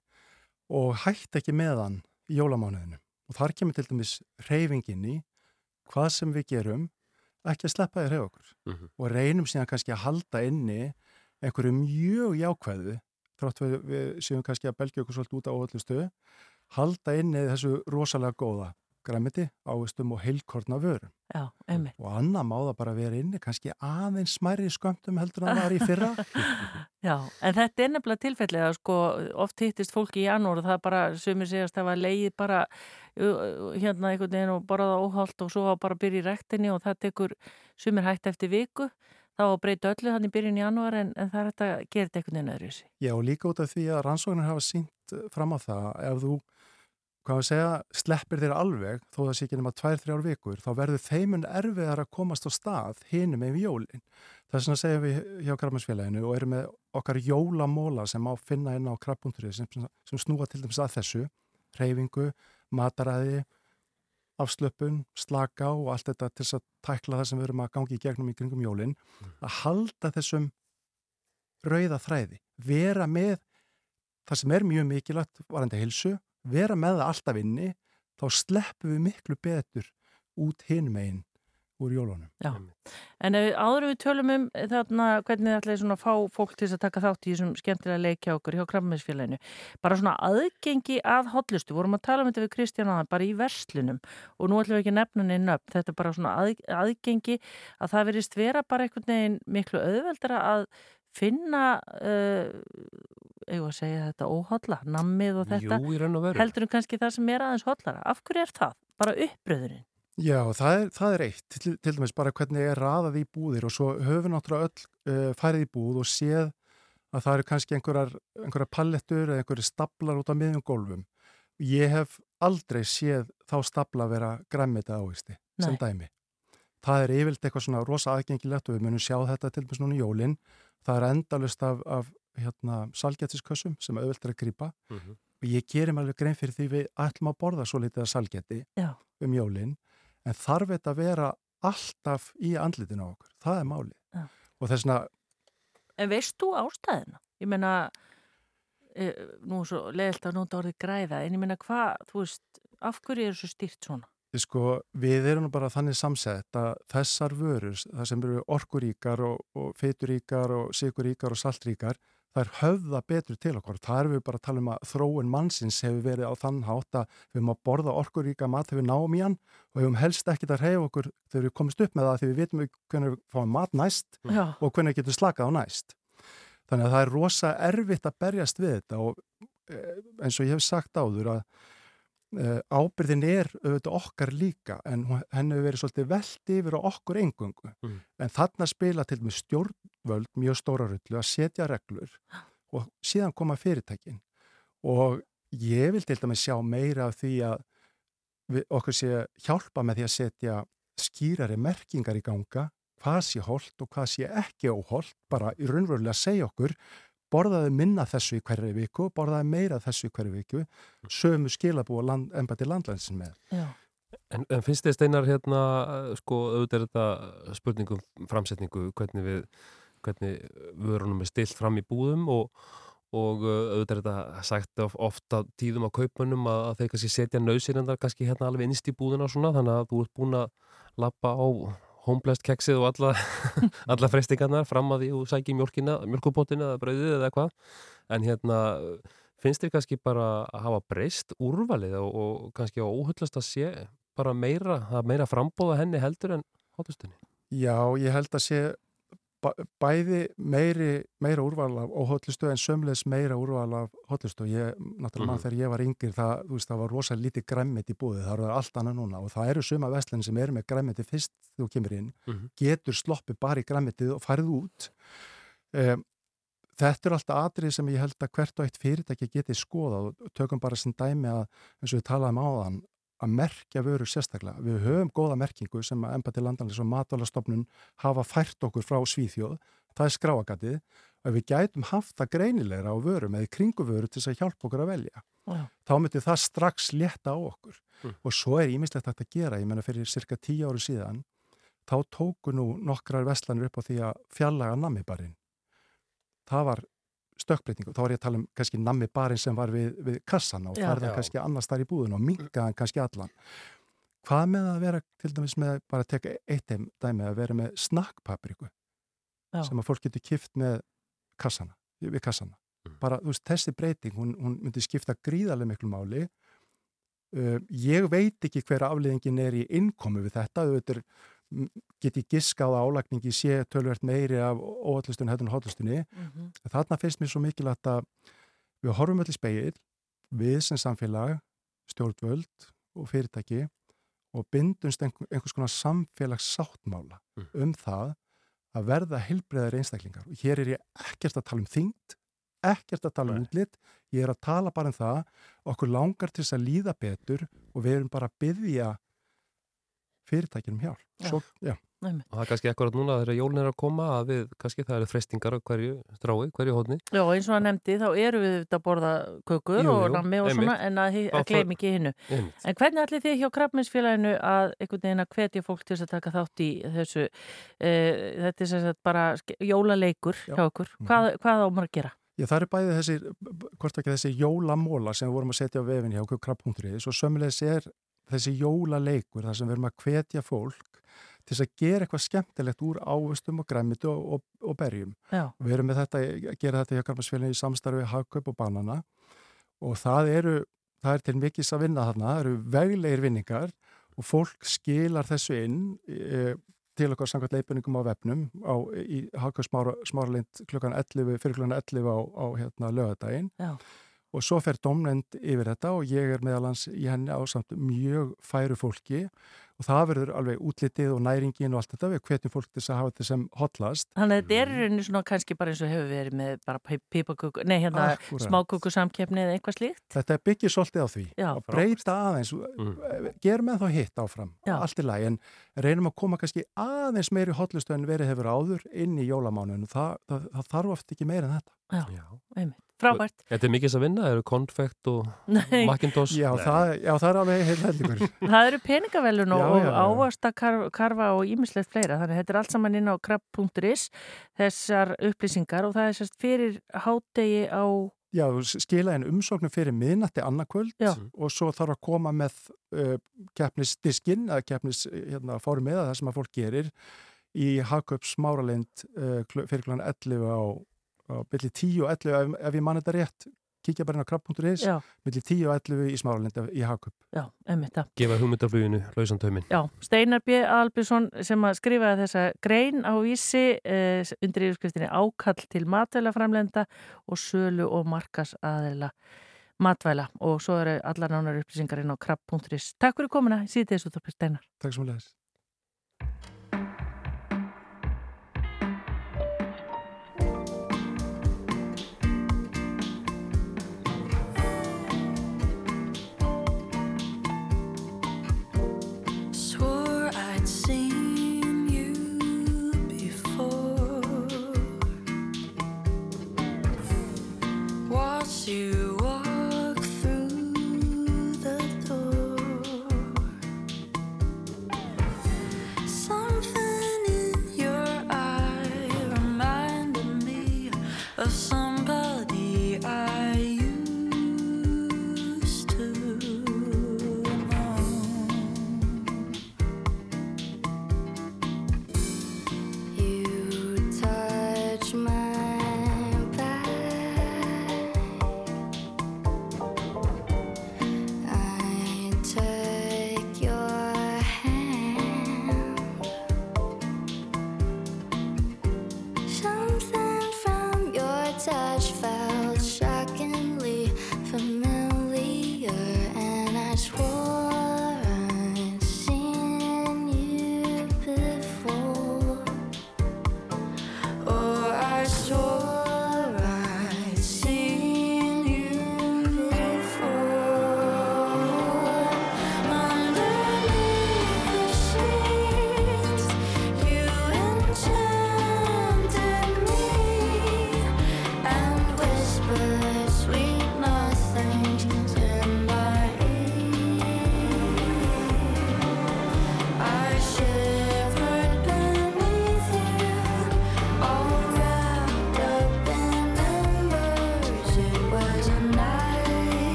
og hætt ekki með hann í jólamánuðinu og þar kemur til dæmis reyfingin í hvað sem við gerum ekki að sleppa þér hefur okkur. Mhm. og reynum síðan kannski að halda inni einhverju mjög jákvæðu þrátt við, við séum kannski að belgja okkur svolítið út á öllu stöðu halda inni þessu rosalega góða græmiti, ávistum og heilkorna vörum Já, einmitt. og annað má það bara vera inni kannski aðeins smæri skömmtum heldur en það var í fyrra [LAUGHS] Já, en þetta er nefnilega tilfellið að sko oft hittist fólki í janúar og það bara sumir segast að það var leið bara hérna einhvern veginn og borðað óhált og svo bara byrja í rektinni og það tekur sumir hægt eftir viku þá að breyta öllu hann í byrjun í janúar en, en það er þetta að gera þetta einhvern veginn öðru þessi. Já, og líka út af því að rannsóknir hafa sínt fram á það ef þú, hvað við segja, sleppir þér alveg þó það sé ekki nema 2-3 vikur þá verður þeimun erfiðar að komast á stað hinum með jólin. Það er svona að segja við hjá Krabbansfélaginu og erum með okkar jólamóla sem á finna inn á krabbúnturinn sem, sem snúa til dæmis að þessu, reyfingu, mataræði, afslöpun, slaka og allt þetta til að tækla það sem við erum að gangi í gegnum í kringum jólin, að halda þessum rauða þræði, vera með það sem er mjög mikilvægt varandi hilsu, vera með það alltaf inni, þá sleppum við miklu betur út hinum einn úr jólunum. Já, en ef, áður við tölum um þarna hvernig þið ætlaði svona að fá fólk til að taka þátt í þessum skemmtilega leikja okkur hjá Krabbaminsfélaginu, bara svona aðgengi að hotlustu, vorum að tala um þetta við Kristján aðan, bara í verslunum. Og nú ætlum við ekki að nefna neina upp, þetta er bara svona að, aðgengi að það verist vera bara einhvern veginn miklu auðveldara að finna uh, eigum að segja þetta óhotla, nammið og þetta Jú, í raun og veru. heldur en kannski það sem er aðeins hotlara af hverju er það? Bara uppbröðurinn Já, það er, það er eitt, til, til dæmis bara hvernig er raðað í búðir og svo höfum náttúrulega öll uh, farið í búð og séð að það eru kannski einhverjar, einhverjar pallettur eða einhverjar staplar út á miðjum gólfum. Ég hef aldrei séð þá stapla vera græmita ávisti sem dæmi. Það er yfirlt eitthvað svona rosa aðgengilegt og við munum sjá þetta til dæmis núna í jólinn. Það er endalust af, af hérna, salgætiskössum sem auðvilt er að grípa Mhm. og ég gerir mig alveg grein fyrir því við ætlum að borða svo litið að salgæti Já. um jólinn en þarf þetta að vera alltaf í andlitinu á okkur, það er máli Já. og þess vegna En veist þú ástæðina? Ég meina, e, nú svo leiðilt að nota orðið græða, en ég meina hvað, þú veist, af hverju er þessu stýrt svona? Sko, við erum bara þannig samsett að þessar vörur, það sem eru orkuríkar og, og feituríkar og siguríkar og saltríkar, það er höfða betur til okkur. Það er við bara að tala um að þróun mannsins hefur verið á þann hátt að við erum að borða orkuríka mat þegar við náum í hann og við erum helst ekkit að reyfa okkur þegar við komumst upp með það þegar við vitum hvernig við fáum mat næst Já. og hvernig við getum slakað á næst. Þannig að það er rosa erfitt að berjast við þetta og eh, eins og ég hef sagt áður að uh, ábyrðin er auðvitað okkar líka en hún- henni hefur verið svolítið velt yfir á okkur engungu Mm. en þarna spila til með stjórnvöld mjög stóra rullu að setja reglur og síðan koma fyrirtækin. Og ég vil til dæmis sjá meira af því að við, okkur sé hjálpa með því að setja skýrari merkingar í ganga hvað sé holt og hvað sé ekki óholt bara í raunverulega að segja okkur borðaði minna þessu í hverju viku borðaði meira þessu í hverju viku sömu skilabúa land, embætti landlæðinsin með. Já. En, en finnst þið steinar hérna, sko, auðvitað er þetta spurningum framsetningu, hvernig við, hvernig vörunum er stilt fram í búðum og, og uh, auðvitað er þetta sagt of, ofta tíðum á kaupunum að, að þeir kannski setja nöðsynendar kannski hérna alveg innst í búðina og svona, þannig að þú ert búin að lappa á homeblest keksið og alla, [LAUGHS] alla freystingarnar fram að því og sækja mjölkina, mjölkupottina eða brauðið eða eitthvað, en hérna finnst þér kannski bara að hafa breyst úrvalið og, og kannski á óhullast að sé bara meira, að meira frambóða henni heldur en hóttustunni? Já, ég held að sé bæði meiri, meira úrval af óhóllustu en sömulegis meira úrval af hóllustu og ég, náttúrulega mann Mhm. þegar ég var yngir það, þú veist, það var rosa lítið græmmit í búið, það eru allt annað núna og það eru suma vestlinn sem eru með græmmiti fyrst þú kemur inn, Mhm. getur sloppi bara í græmmitið og farið út um, þetta er alltaf atrið sem ég held að hvert og eitt fyrirtæki geti skoðað og tökum bara sem dæmi að eins og við talaðum áðan að merkja vörur sérstaklega. Við höfum góða merkingu sem að embati landanlega og matalastofnun hafa fært okkur frá Svíþjóð, það er skráagatið og við gætum haft það greinilegra á vörum eða í kringu vöru til þess að hjálpa okkur að velja, Já. þá myndi það strax létta á okkur Mm. og svo er ímislegt að gera, ég menna fyrir cirka tíu ári síðan, þá tóku nú nokkrar veslanir upp á því að fjallaga namibarinn. Það var stökkbreytingu, þá var ég að tala um kannski namibarinn sem var við, við kassan og Já. kannski annars þar í búðun og mingaðan kannski allan. Hvað með að vera til dæmis með, bara að teka eitt dæmi, að vera með snakkpapriku sem að fólk getur kift með kassana, við kassana. Bara, þú veist, þessi breyting, hún, hún myndi skipta gríðarlega miklu máli. Uh, ég veit ekki hver afliðingin er í innkomu við þetta, þú veitur, get ég giskað að álagningi sé tölvert meiri af óhallustunni hættun hótlustunni. Mhm. Þarna finnst mér svo mikilvægt að við horfum öll í speil, við sem samfélag, stjórnvöld og fyrirtæki og bindumst einhver, einhvers konar samfélags sáttmála um það að verða heilbreyðar einstaklingar. Og hér er ég ekkert að tala um þyngd, ekkert að tala um útlitt, ég er að tala bara um það, okkur langar til þess að líða betur og við erum bara að byggja fyrirtækinum hjálp. Já. Svo, já. Og það er kannski akkurat núna þegar jólun er að koma að við, kannski það eru frestingar á hverju strái, hverju hóðni. Já, eins og að nefndi, þá eru við að borða kökur Jú, og jú, nammi og svona, en að, að gleym ekki hinnu. En hvernig allir þið hjá Krabbminsfélaginu að einhvern veginn að hvetja fólk til þess að taka þátt í þessu, e, þetta er sem sagt bara jólaleikur hjá okkur. Hvað, hvað á maður að gera? Já, það eru bæði þessi, hvort ekki þessi jólamóla sem við vorum að setja á vefin hjá okkur krabb.is og sömulegis er þessi jólaleikur þar sem við erum að hvetja fólk til þess að gera eitthvað skemmtilegt úr ávöstum og græmitu og, og, og berjum. Já. Við erum með þetta, að gera þetta hjá krabbasfélaginu í samstarfi hagkaup og banana og það eru, það er til mikils að vinna þarna, það eru veglegir vinningar og fólk skilar þessu inn e, til okkar samkvæmt leipurningum á vefnum á, í hagkaup smára, smáralind klukkan 11, fyrir klukkan 11 á, á hérna, lögadaginn Já. Og svo fer domnend yfir þetta og ég er meðalans í henni á samt mjög færu fólki. Og það verður alveg útlitið og næringin og allt þetta við hvetjum fólk til þess að hafa þetta sem hotlast Þannig að þetta er í rauninni svona kannski bara eins og hefur verið með bara pipaköku, nei hérna samkeppni eða eitthvað slíkt. Þetta byggir svolítið á því. Já. að breyta aðeins, Mm. gerum með þá hitt áfram, Já. allt í lagi. En reynum að koma kannski aðeins meiri hotlustu en verið hefur áður inn í jólamánuðinu það, það, það. Frábært. Þetta er mikið að vinna, eru konfekt og. Macintosh. Já, það, já, það er alveg heil hellingur [LAUGHS] Það eru peningavelun og, Já, og ímislegt fleira, þannig að þetta er allt saman inn á krabb.is þessar upplýsingar og það er sérst fyrir hádegi á Já, skila einn umsóknum fyrir miðnatti annarkvöld Já. og svo þarf að koma með uh, keppnisdiskinn eða keppnis hérna, fórum með það sem að fólk gerir í Hagkaup smáralind uh, fyrir kl. 11 á, á byrli 10 og 11 ef, ef ég mann þetta rétt kíkja bara inn á krabb.is millir 10 og 11 í smáralind í Hagkaup Já, einmitt það. Gefa hugmyndafluginu lausan tauminn. Já, Steinar B. Albjörnsson sem að skrifaði þessa grein á vísi eh, undir yfirskriftinni ákall til matvælaframlenda og sölu og markas aðeila matvæla og svo eru allar nánar upplýsingar inn á krabb.is. Takk fyrir komuna, síðan þessu þorpið Steinar. Takk sem að leiðis some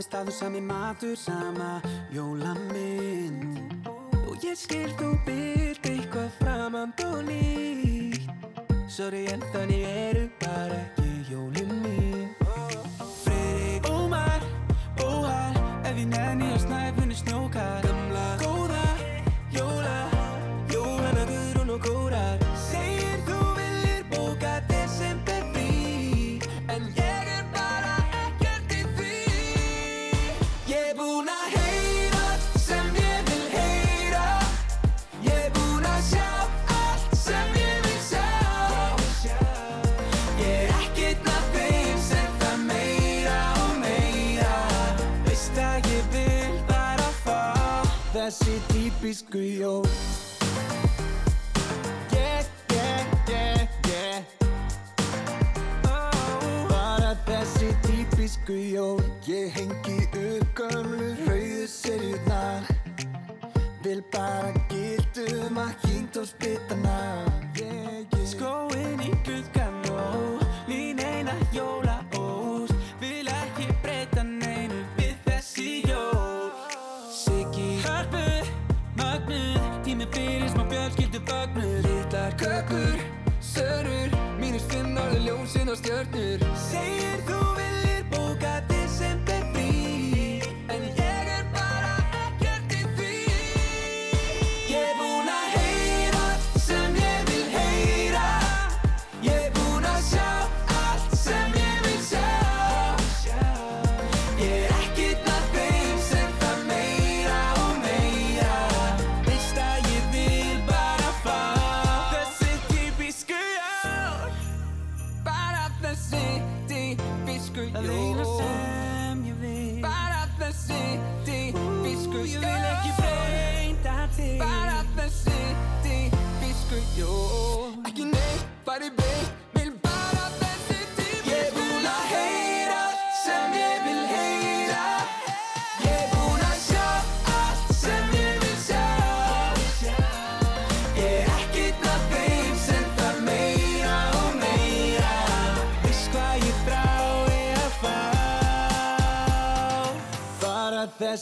Sami staður, sami matur, sama jólamynd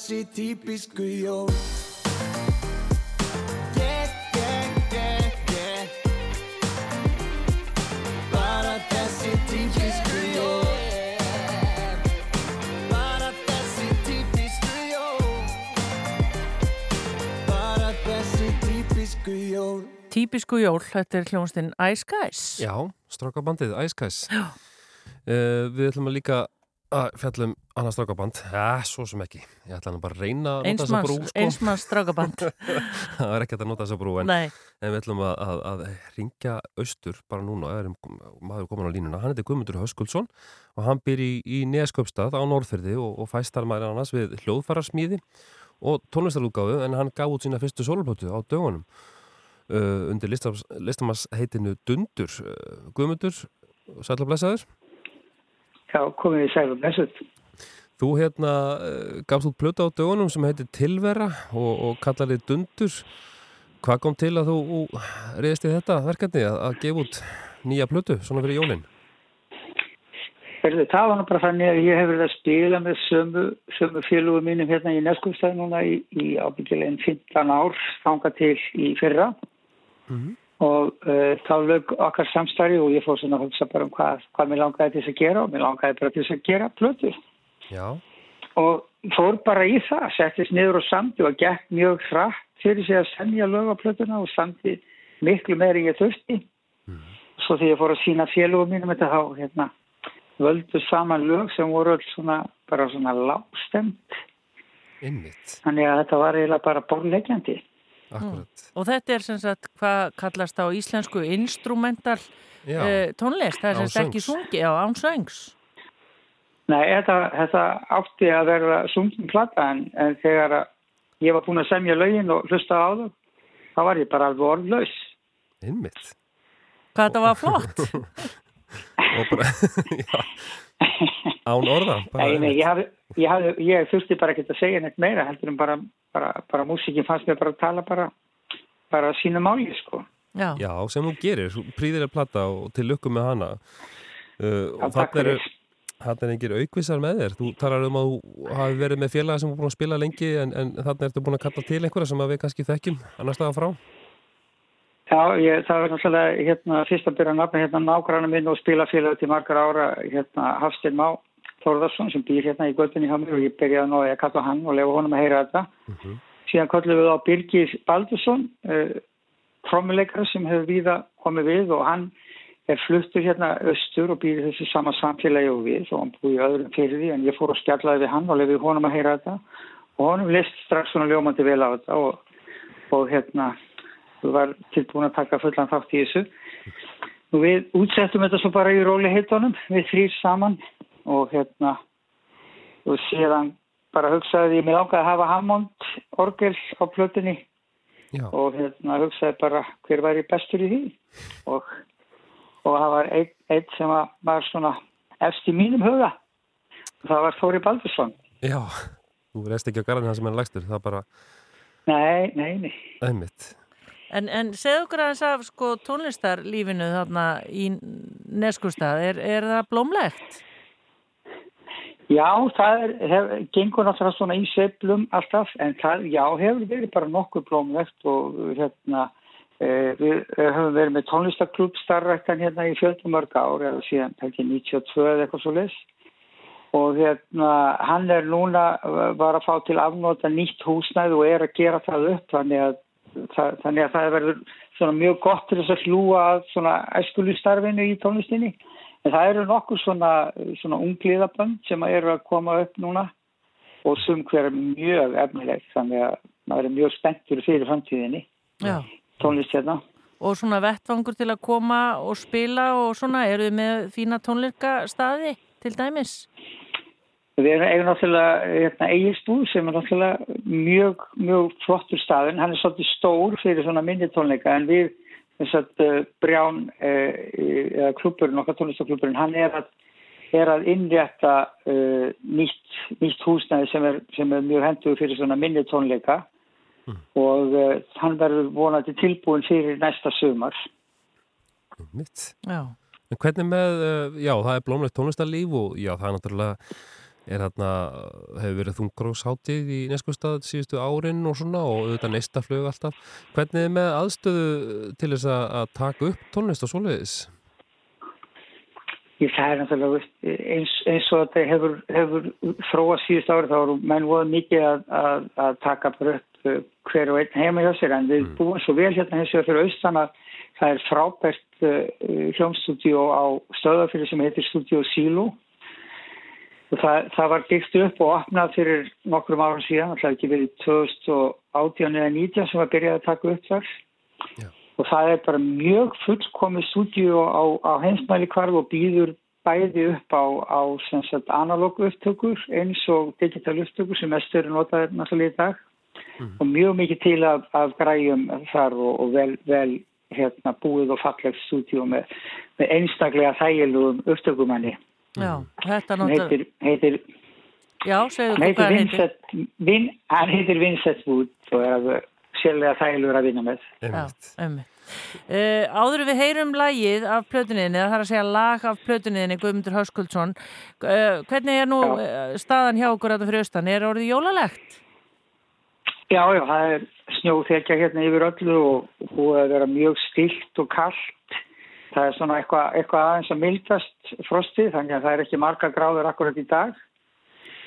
þessi típisku jól. Yeah, yeah, yeah, yeah. Bara þessi típisku jól. Bara þessi típisku jól. Bara þessi típisku jól. Típisku jól, þetta er hljónstinn Ice Guys. Já, strákabandið, Ice Guys. Uh, við ætlum að líka að fjallum annað strákaband. Já, svo sem ekki. Ég ætla hann bara að reyna að nota þessa brú. Einsmanns, einsmanns strákaband. [LAUGHS] það er ekki að nota þessa brú, en, en við ætlum að, að, að ringja austur bara núna. Er maður komin á línuna. Hann heitir Guðmundur Höskuldsson og hann byr í, í Nesköpstað á Norðferði og, og fæstar maður annars við hljóðfærarsmíði og tónlistarútgáfu en hann gaf út sína fyrstu soloplötu á dögunum uh, undir listamars heitinu Dundur. Uh, Guðmundur, sætla blessaður. Já, komið í sæl og blessuð. Þú hérna uh, gafst út plötu á dögunum sem heitir Tilvera og, og kallar þið Dundur. Hvað kom til að þú reyðist í þetta verkefni að, að gefa út nýja plötu svona fyrir jólinn? Það var nú bara þannig að ég hef verið að spila með sömu, sömu félugum mínum hérna í Neskústað núna í, í ábyggilegin 15 ár, þanga til í fyrra Mhm. Og uh, þá lög okkar samstarfi og ég fór svona að hugsa bara um hvað, hvað mér langaði til þess að gera og mér langaði bara til þess að gera plötu. Já. og fór bara í það, settist niður og samti og gekk mjög hratt fyrir sig að semja lög á plötuna og samti miklu meiri ég þurfti. Svo þegar ég fór að sína félugum mínum þetta þá hérna völdu saman lög sem voru öll svona bara svona lágstemt Einmitt. þannig að þetta var eiginlega bara borlegjandi Akkurat. Og þetta er sem sagt hvað kallast á íslensku instrumental uh, tónlist, það er sem sagt ekki sungi, já, án söngs. Nei, þetta, þetta átti að vera sungin plata en, en þegar að ég var búin að semja lögin og hlusta á þau þá var ég bara alveg orðlaus Einmitt. Hvað þetta var flott. [LAUGHS] og bara, [LAUGHS] já, [LAUGHS] án orða. Nei, nei, ég, hafði, ég, hafði, ég þurfti bara ekki að segja neitt meira heldur en bara, bara, bara músikin fannst mér bara að tala bara, bara sínu máli sko. Já. Já, sem þú gerir, þú prýðir að platta og til lukku með hana. Uh, og takk þannig. Þannig er engir aukvissar með þér. Þú talar um að þú hafi verið með félaga sem er búin að spila lengi en, en þannig ertu búin að kalla til einhverja sem að við kannski þekkjum annar staða frá. Já, ég, það var náttúrulega hérna, fyrst að byrja að nafna hérna nágrannar minn og spilafélag til margar ára hérna Hafstein Má Þórðarsson sem býr hérna í göttunni hjá mér og ég byrjaði að ná að kalla hann og lefa honum að heyra þetta. Síðan kallum við á Birgir Baldursson, uh, trommuleikara sem hefur víða komið við og hann er fluttur hérna austur og býr í þessu sama samfélagi og við og hann búið öðrum fyrir því en ég fór og skjallaði við hann og lefi honum að heyra þetta og honum list strax svona ljómandi vel á þetta og, og hérna var tilbúin að taka fullan þátt í þessu. Nú við útsettum þetta svo bara í róli heitunum, við þrýr saman og hérna og síðan bara hugsaði ég mig langaði að hafa Hammond orgel á plötunni Já. og hérna hugsaði bara hver væri bestur í því og, og það var einn ein sem var, var svona efst í mínum huga og það var Þóri Baldursson. Já, þú reist ekki á garðin það sem er lægstur, það er bara Nei, nei, nei. einmitt. En, en segðu okkur aðeins af sko, tónlistarlífinu þarna í Neskustad, er, er það blómlegt? Já, það er, hef, gengur náttúrulega svona í sveiflum alltaf, en það, já, hefur verið bara nokkuð blómlegt og hérna, e, við höfum verið með tónlistarklub starræktan hérna í fjöldumörg ár, eða síðan ekki 92 eða eitthvað svo leys. Og hérna, hann er núna, var að fá til afnóta nýtt húsnæð og er að gera það upp, þannig að, það, þannig að það verður svona mjög gott til þess að hlúa svona æskulustarfinu í tónlistinni. En það eru nokkur svona, svona ungliðabönd sem eru að koma upp núna og sum hver er mjög efnilegt þannig að maður er mjög spenntur fyrir framtíðinni Já. tónlist hérna. Og svona vettvangur til að koma og spila og svona, eru þið með fína tónleikastaði til dæmis? Við erum eigin náttúrulega hérna, eiginsbúð sem er náttúrulega mjög, mjög flottur staðin. Hann er svolítið stór fyrir svona minni tónleika en við þess að uh, Brján uh, eða klúburinn, okkar tónlistaklúburinn, hann er að, er að innrétta uh, nýtt, nýtt húsnæði sem er, sem er mjög hendur fyrir svona minni tónleika og uh, hann verður vonandi tilbúin fyrir næsta sumar. Mitt. Já. En hvernig með, uh, já, það er blómlegt tónlistarlíf og já, það er náttúrulega er hérna, hefur verið þungrósháttið í neskustad síðustu árin og svona og auðvitað neista flög alltaf. Hvernig er með aðstöðu til þess að, að taka upp tónlist og svoleiðis? Ég það er náttúrulega eins, eins og þetta hefur, hefur þróað síðust árið þá eru menn voru mikið að, að, að taka bara upp uh, hver og einn heima hjá sér en við búum svo vel hérna hins vegar fyrir austan að það er frábært uh, hljómstúdíó á stöðafyrir sem heitir Studio Silo það, það var byggt upp og opnað fyrir nokkrum árum síðan, alltaf ekki verið 2018 eða 19 sem var byrjað að taka upp þar. Og það er bara mjög fullkomið stúdíu á, á heimsmæli kvarf og býður bæði upp á, á analógu upptökur eins og digital upptökur sem mest eru notaður náttúrulega í dag. Og mjög mikið til af, af græjum þar og, og vel, vel hérna, búið og fallegt stúdíu með, með einstaklega þægilugum upptökumanni Já, þetta hann náttúrulega... heitir, heitir, Já, segðu heitir hvað heitir. Vincent, vin, hann heitir Vincent Wood og er alveg sérlega þægilegur að vinna með. Já, einmitt. Uh, áður en við heyrum lagið af plötuninni, það er að segja lag af plötuninni Guðmundur Höskuldsson uh, hvernig er nú uh, staðan hjá okkur þetta fyrir austan, er orðið jólalegt? Já, já, það er snjóþekja hérna yfir öllu og búið að vera mjög stilt og kallt. Það er svona eitthvað, eitthvað aðeins að mildast frostið, þannig að það er ekki marga gráður akkurat í dag.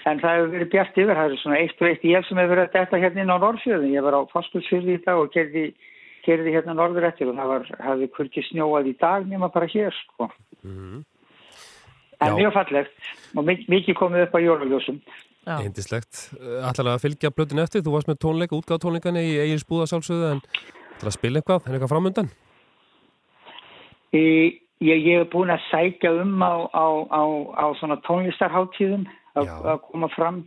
En það hefur verið bjart yfir, það er svona eitt og eitt ég sem hefur verið að detta hérna inn á Norrfjöðin. Ég var á Faskulsfjörði í dag og gerði, gerði hérna norður eftir og það var, hafði kurki snjóað í dag nema bara hér, sko. Mhm. En Já. mjög fallegt og mik- mikið komið upp á jóluljósum. Eindislegt. Ætlaði að fylgja blötin eftir, þú varst með tónleika, útgáð tónleikani í sjálfsögðu en ætlaði að spila eitthvað, en eitthvað framundan? Ég, ég hef búin að sækja um á, á, á, á svona tónlistarháttíðum að, koma fram.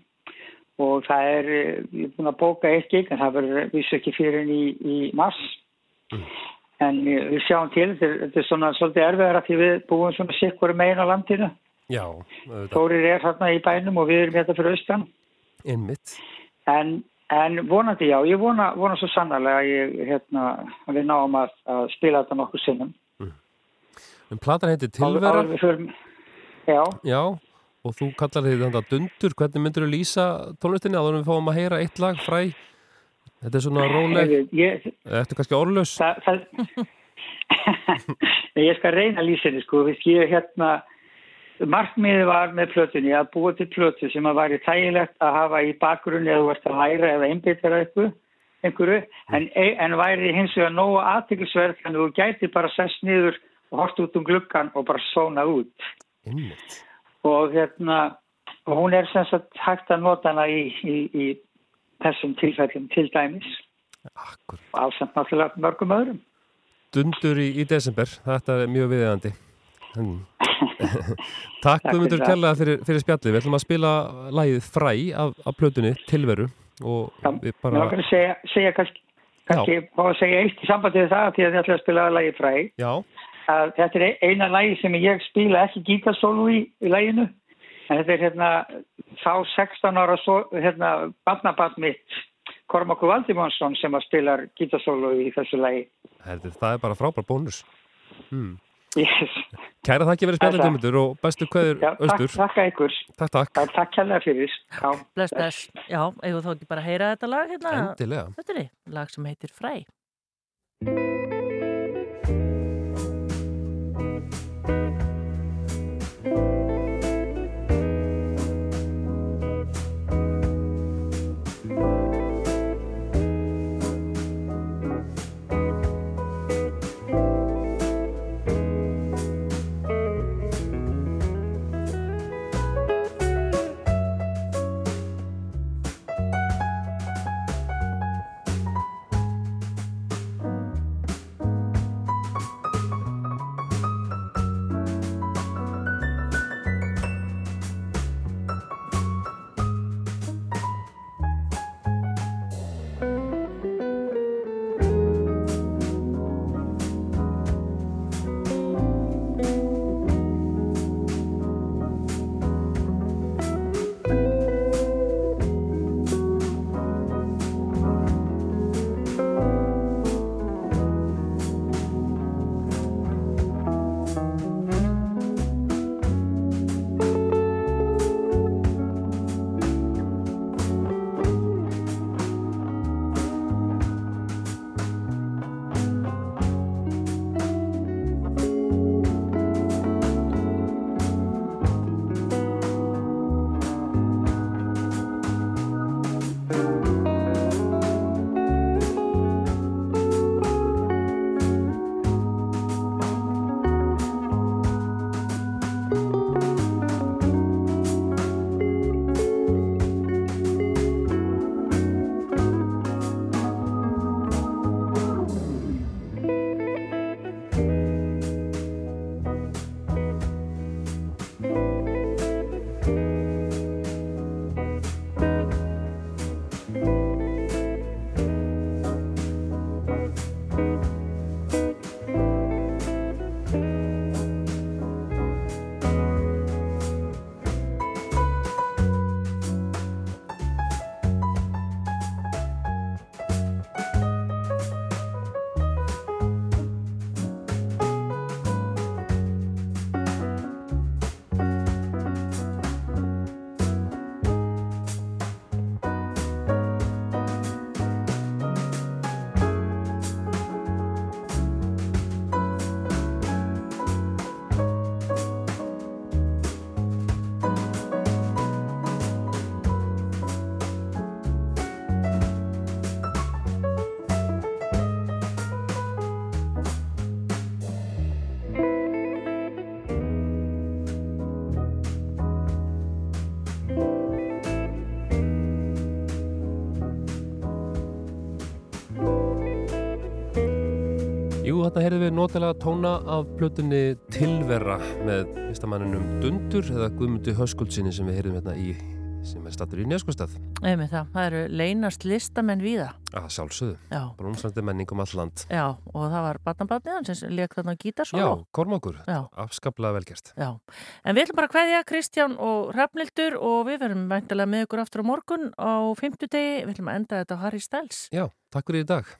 Og það er, eh, ég er búin að bóka eitt gig en það verður vissu ekki fyrir enn í, í mars. En eh, við sjáum til, þetta er, þetta er svona svolítið erfiðar að því við búum svona sikkur megin á landinu. Já. Þórir er þarna í bænum og við erum hérna fyrir austan. En, en vonandi já, ég vona, vona svo sannarlega að ég, hérna, við náum að, að spila þetta nokkur sinnum En platan heitir Tilvera förum- Já. Já, og þú kallar þig þetta dundur, hvernig myndur þú lýsa tónlistinni að við fáum að heyra eitt lag fræ? Þetta er svona róleg, Ég, eftir kannski orðlaus. það, það, ég skal reyna lýsinni sko, ég hérna markmiði var með plötunni að búa til plötu sem að væri þægilegt að hafa í bakgrunni eða þú ert að læra eða einbytara einhverju, einhverju en, en væri hins vegar nógu aðtiklisverð þannig að þú gæti bara sest niður og hort út um gluggan og bara sónað út Einmitt. og hérna og hún er sem sagt hægt að nota hana í, í, í þessum tilfellum til dæmis Akkur. og alls náttúrulega mörgum öðrum Dundur í, í desember, þetta er mjög viðeigandi. Hmm. [LAUGHS] Takk Guðmundur kærlega fyrir, fyrir spjallið. Við ætlum að spila lagið fræ af, af plötunni Tilveru og við Mér bara... langar að segja, segja kannski, kannski að segja eitt í sambandi við það því að ég ætla að spila lagi fræ Já, að þetta er eina lagi sem ég spila ekki gítarsólu í, í laginu en þetta er hérna þá 16 ára svo, hérna barnabarn mitt Kormakur Valdimonsson sem að spilar gítarsólu í þessu lagi herri, það er bara frábær bónus. Hmm. yes. Kæra þakki verið. Guðmundur og bestu kveður Já, takk, að ykkur Takk, takk. Takk, takk kærlega fyrir Já, Bless, bless. Já, eigum þú ekki bara að heyra þetta lag hérna? Endilega. Þetta er lag sem heitir Fræ. Heyrðum við notalega tóna af plötunni Tilverra með listamanninum Dundur eða Guðmundi Höskuldsinni sem við heyrðum hérna í sem er stattur í Neskustad Eða það, það eru leynast listamenn víða. að sjálfsögðu, Já. brúnsandi menning um all land Já, og það var batnabatniðan sem leik þarna gítarsólu. Já, Kormákur, Já. afskaplega velgerst Já, en við ætlum bara að kveðja Kristján og Hrafnildur og við verum mæntilega með ykkur aftur á morgun á fimmtudegi, við ætlum að enda þetta á Harry Styles. Já, takk fyrir í dag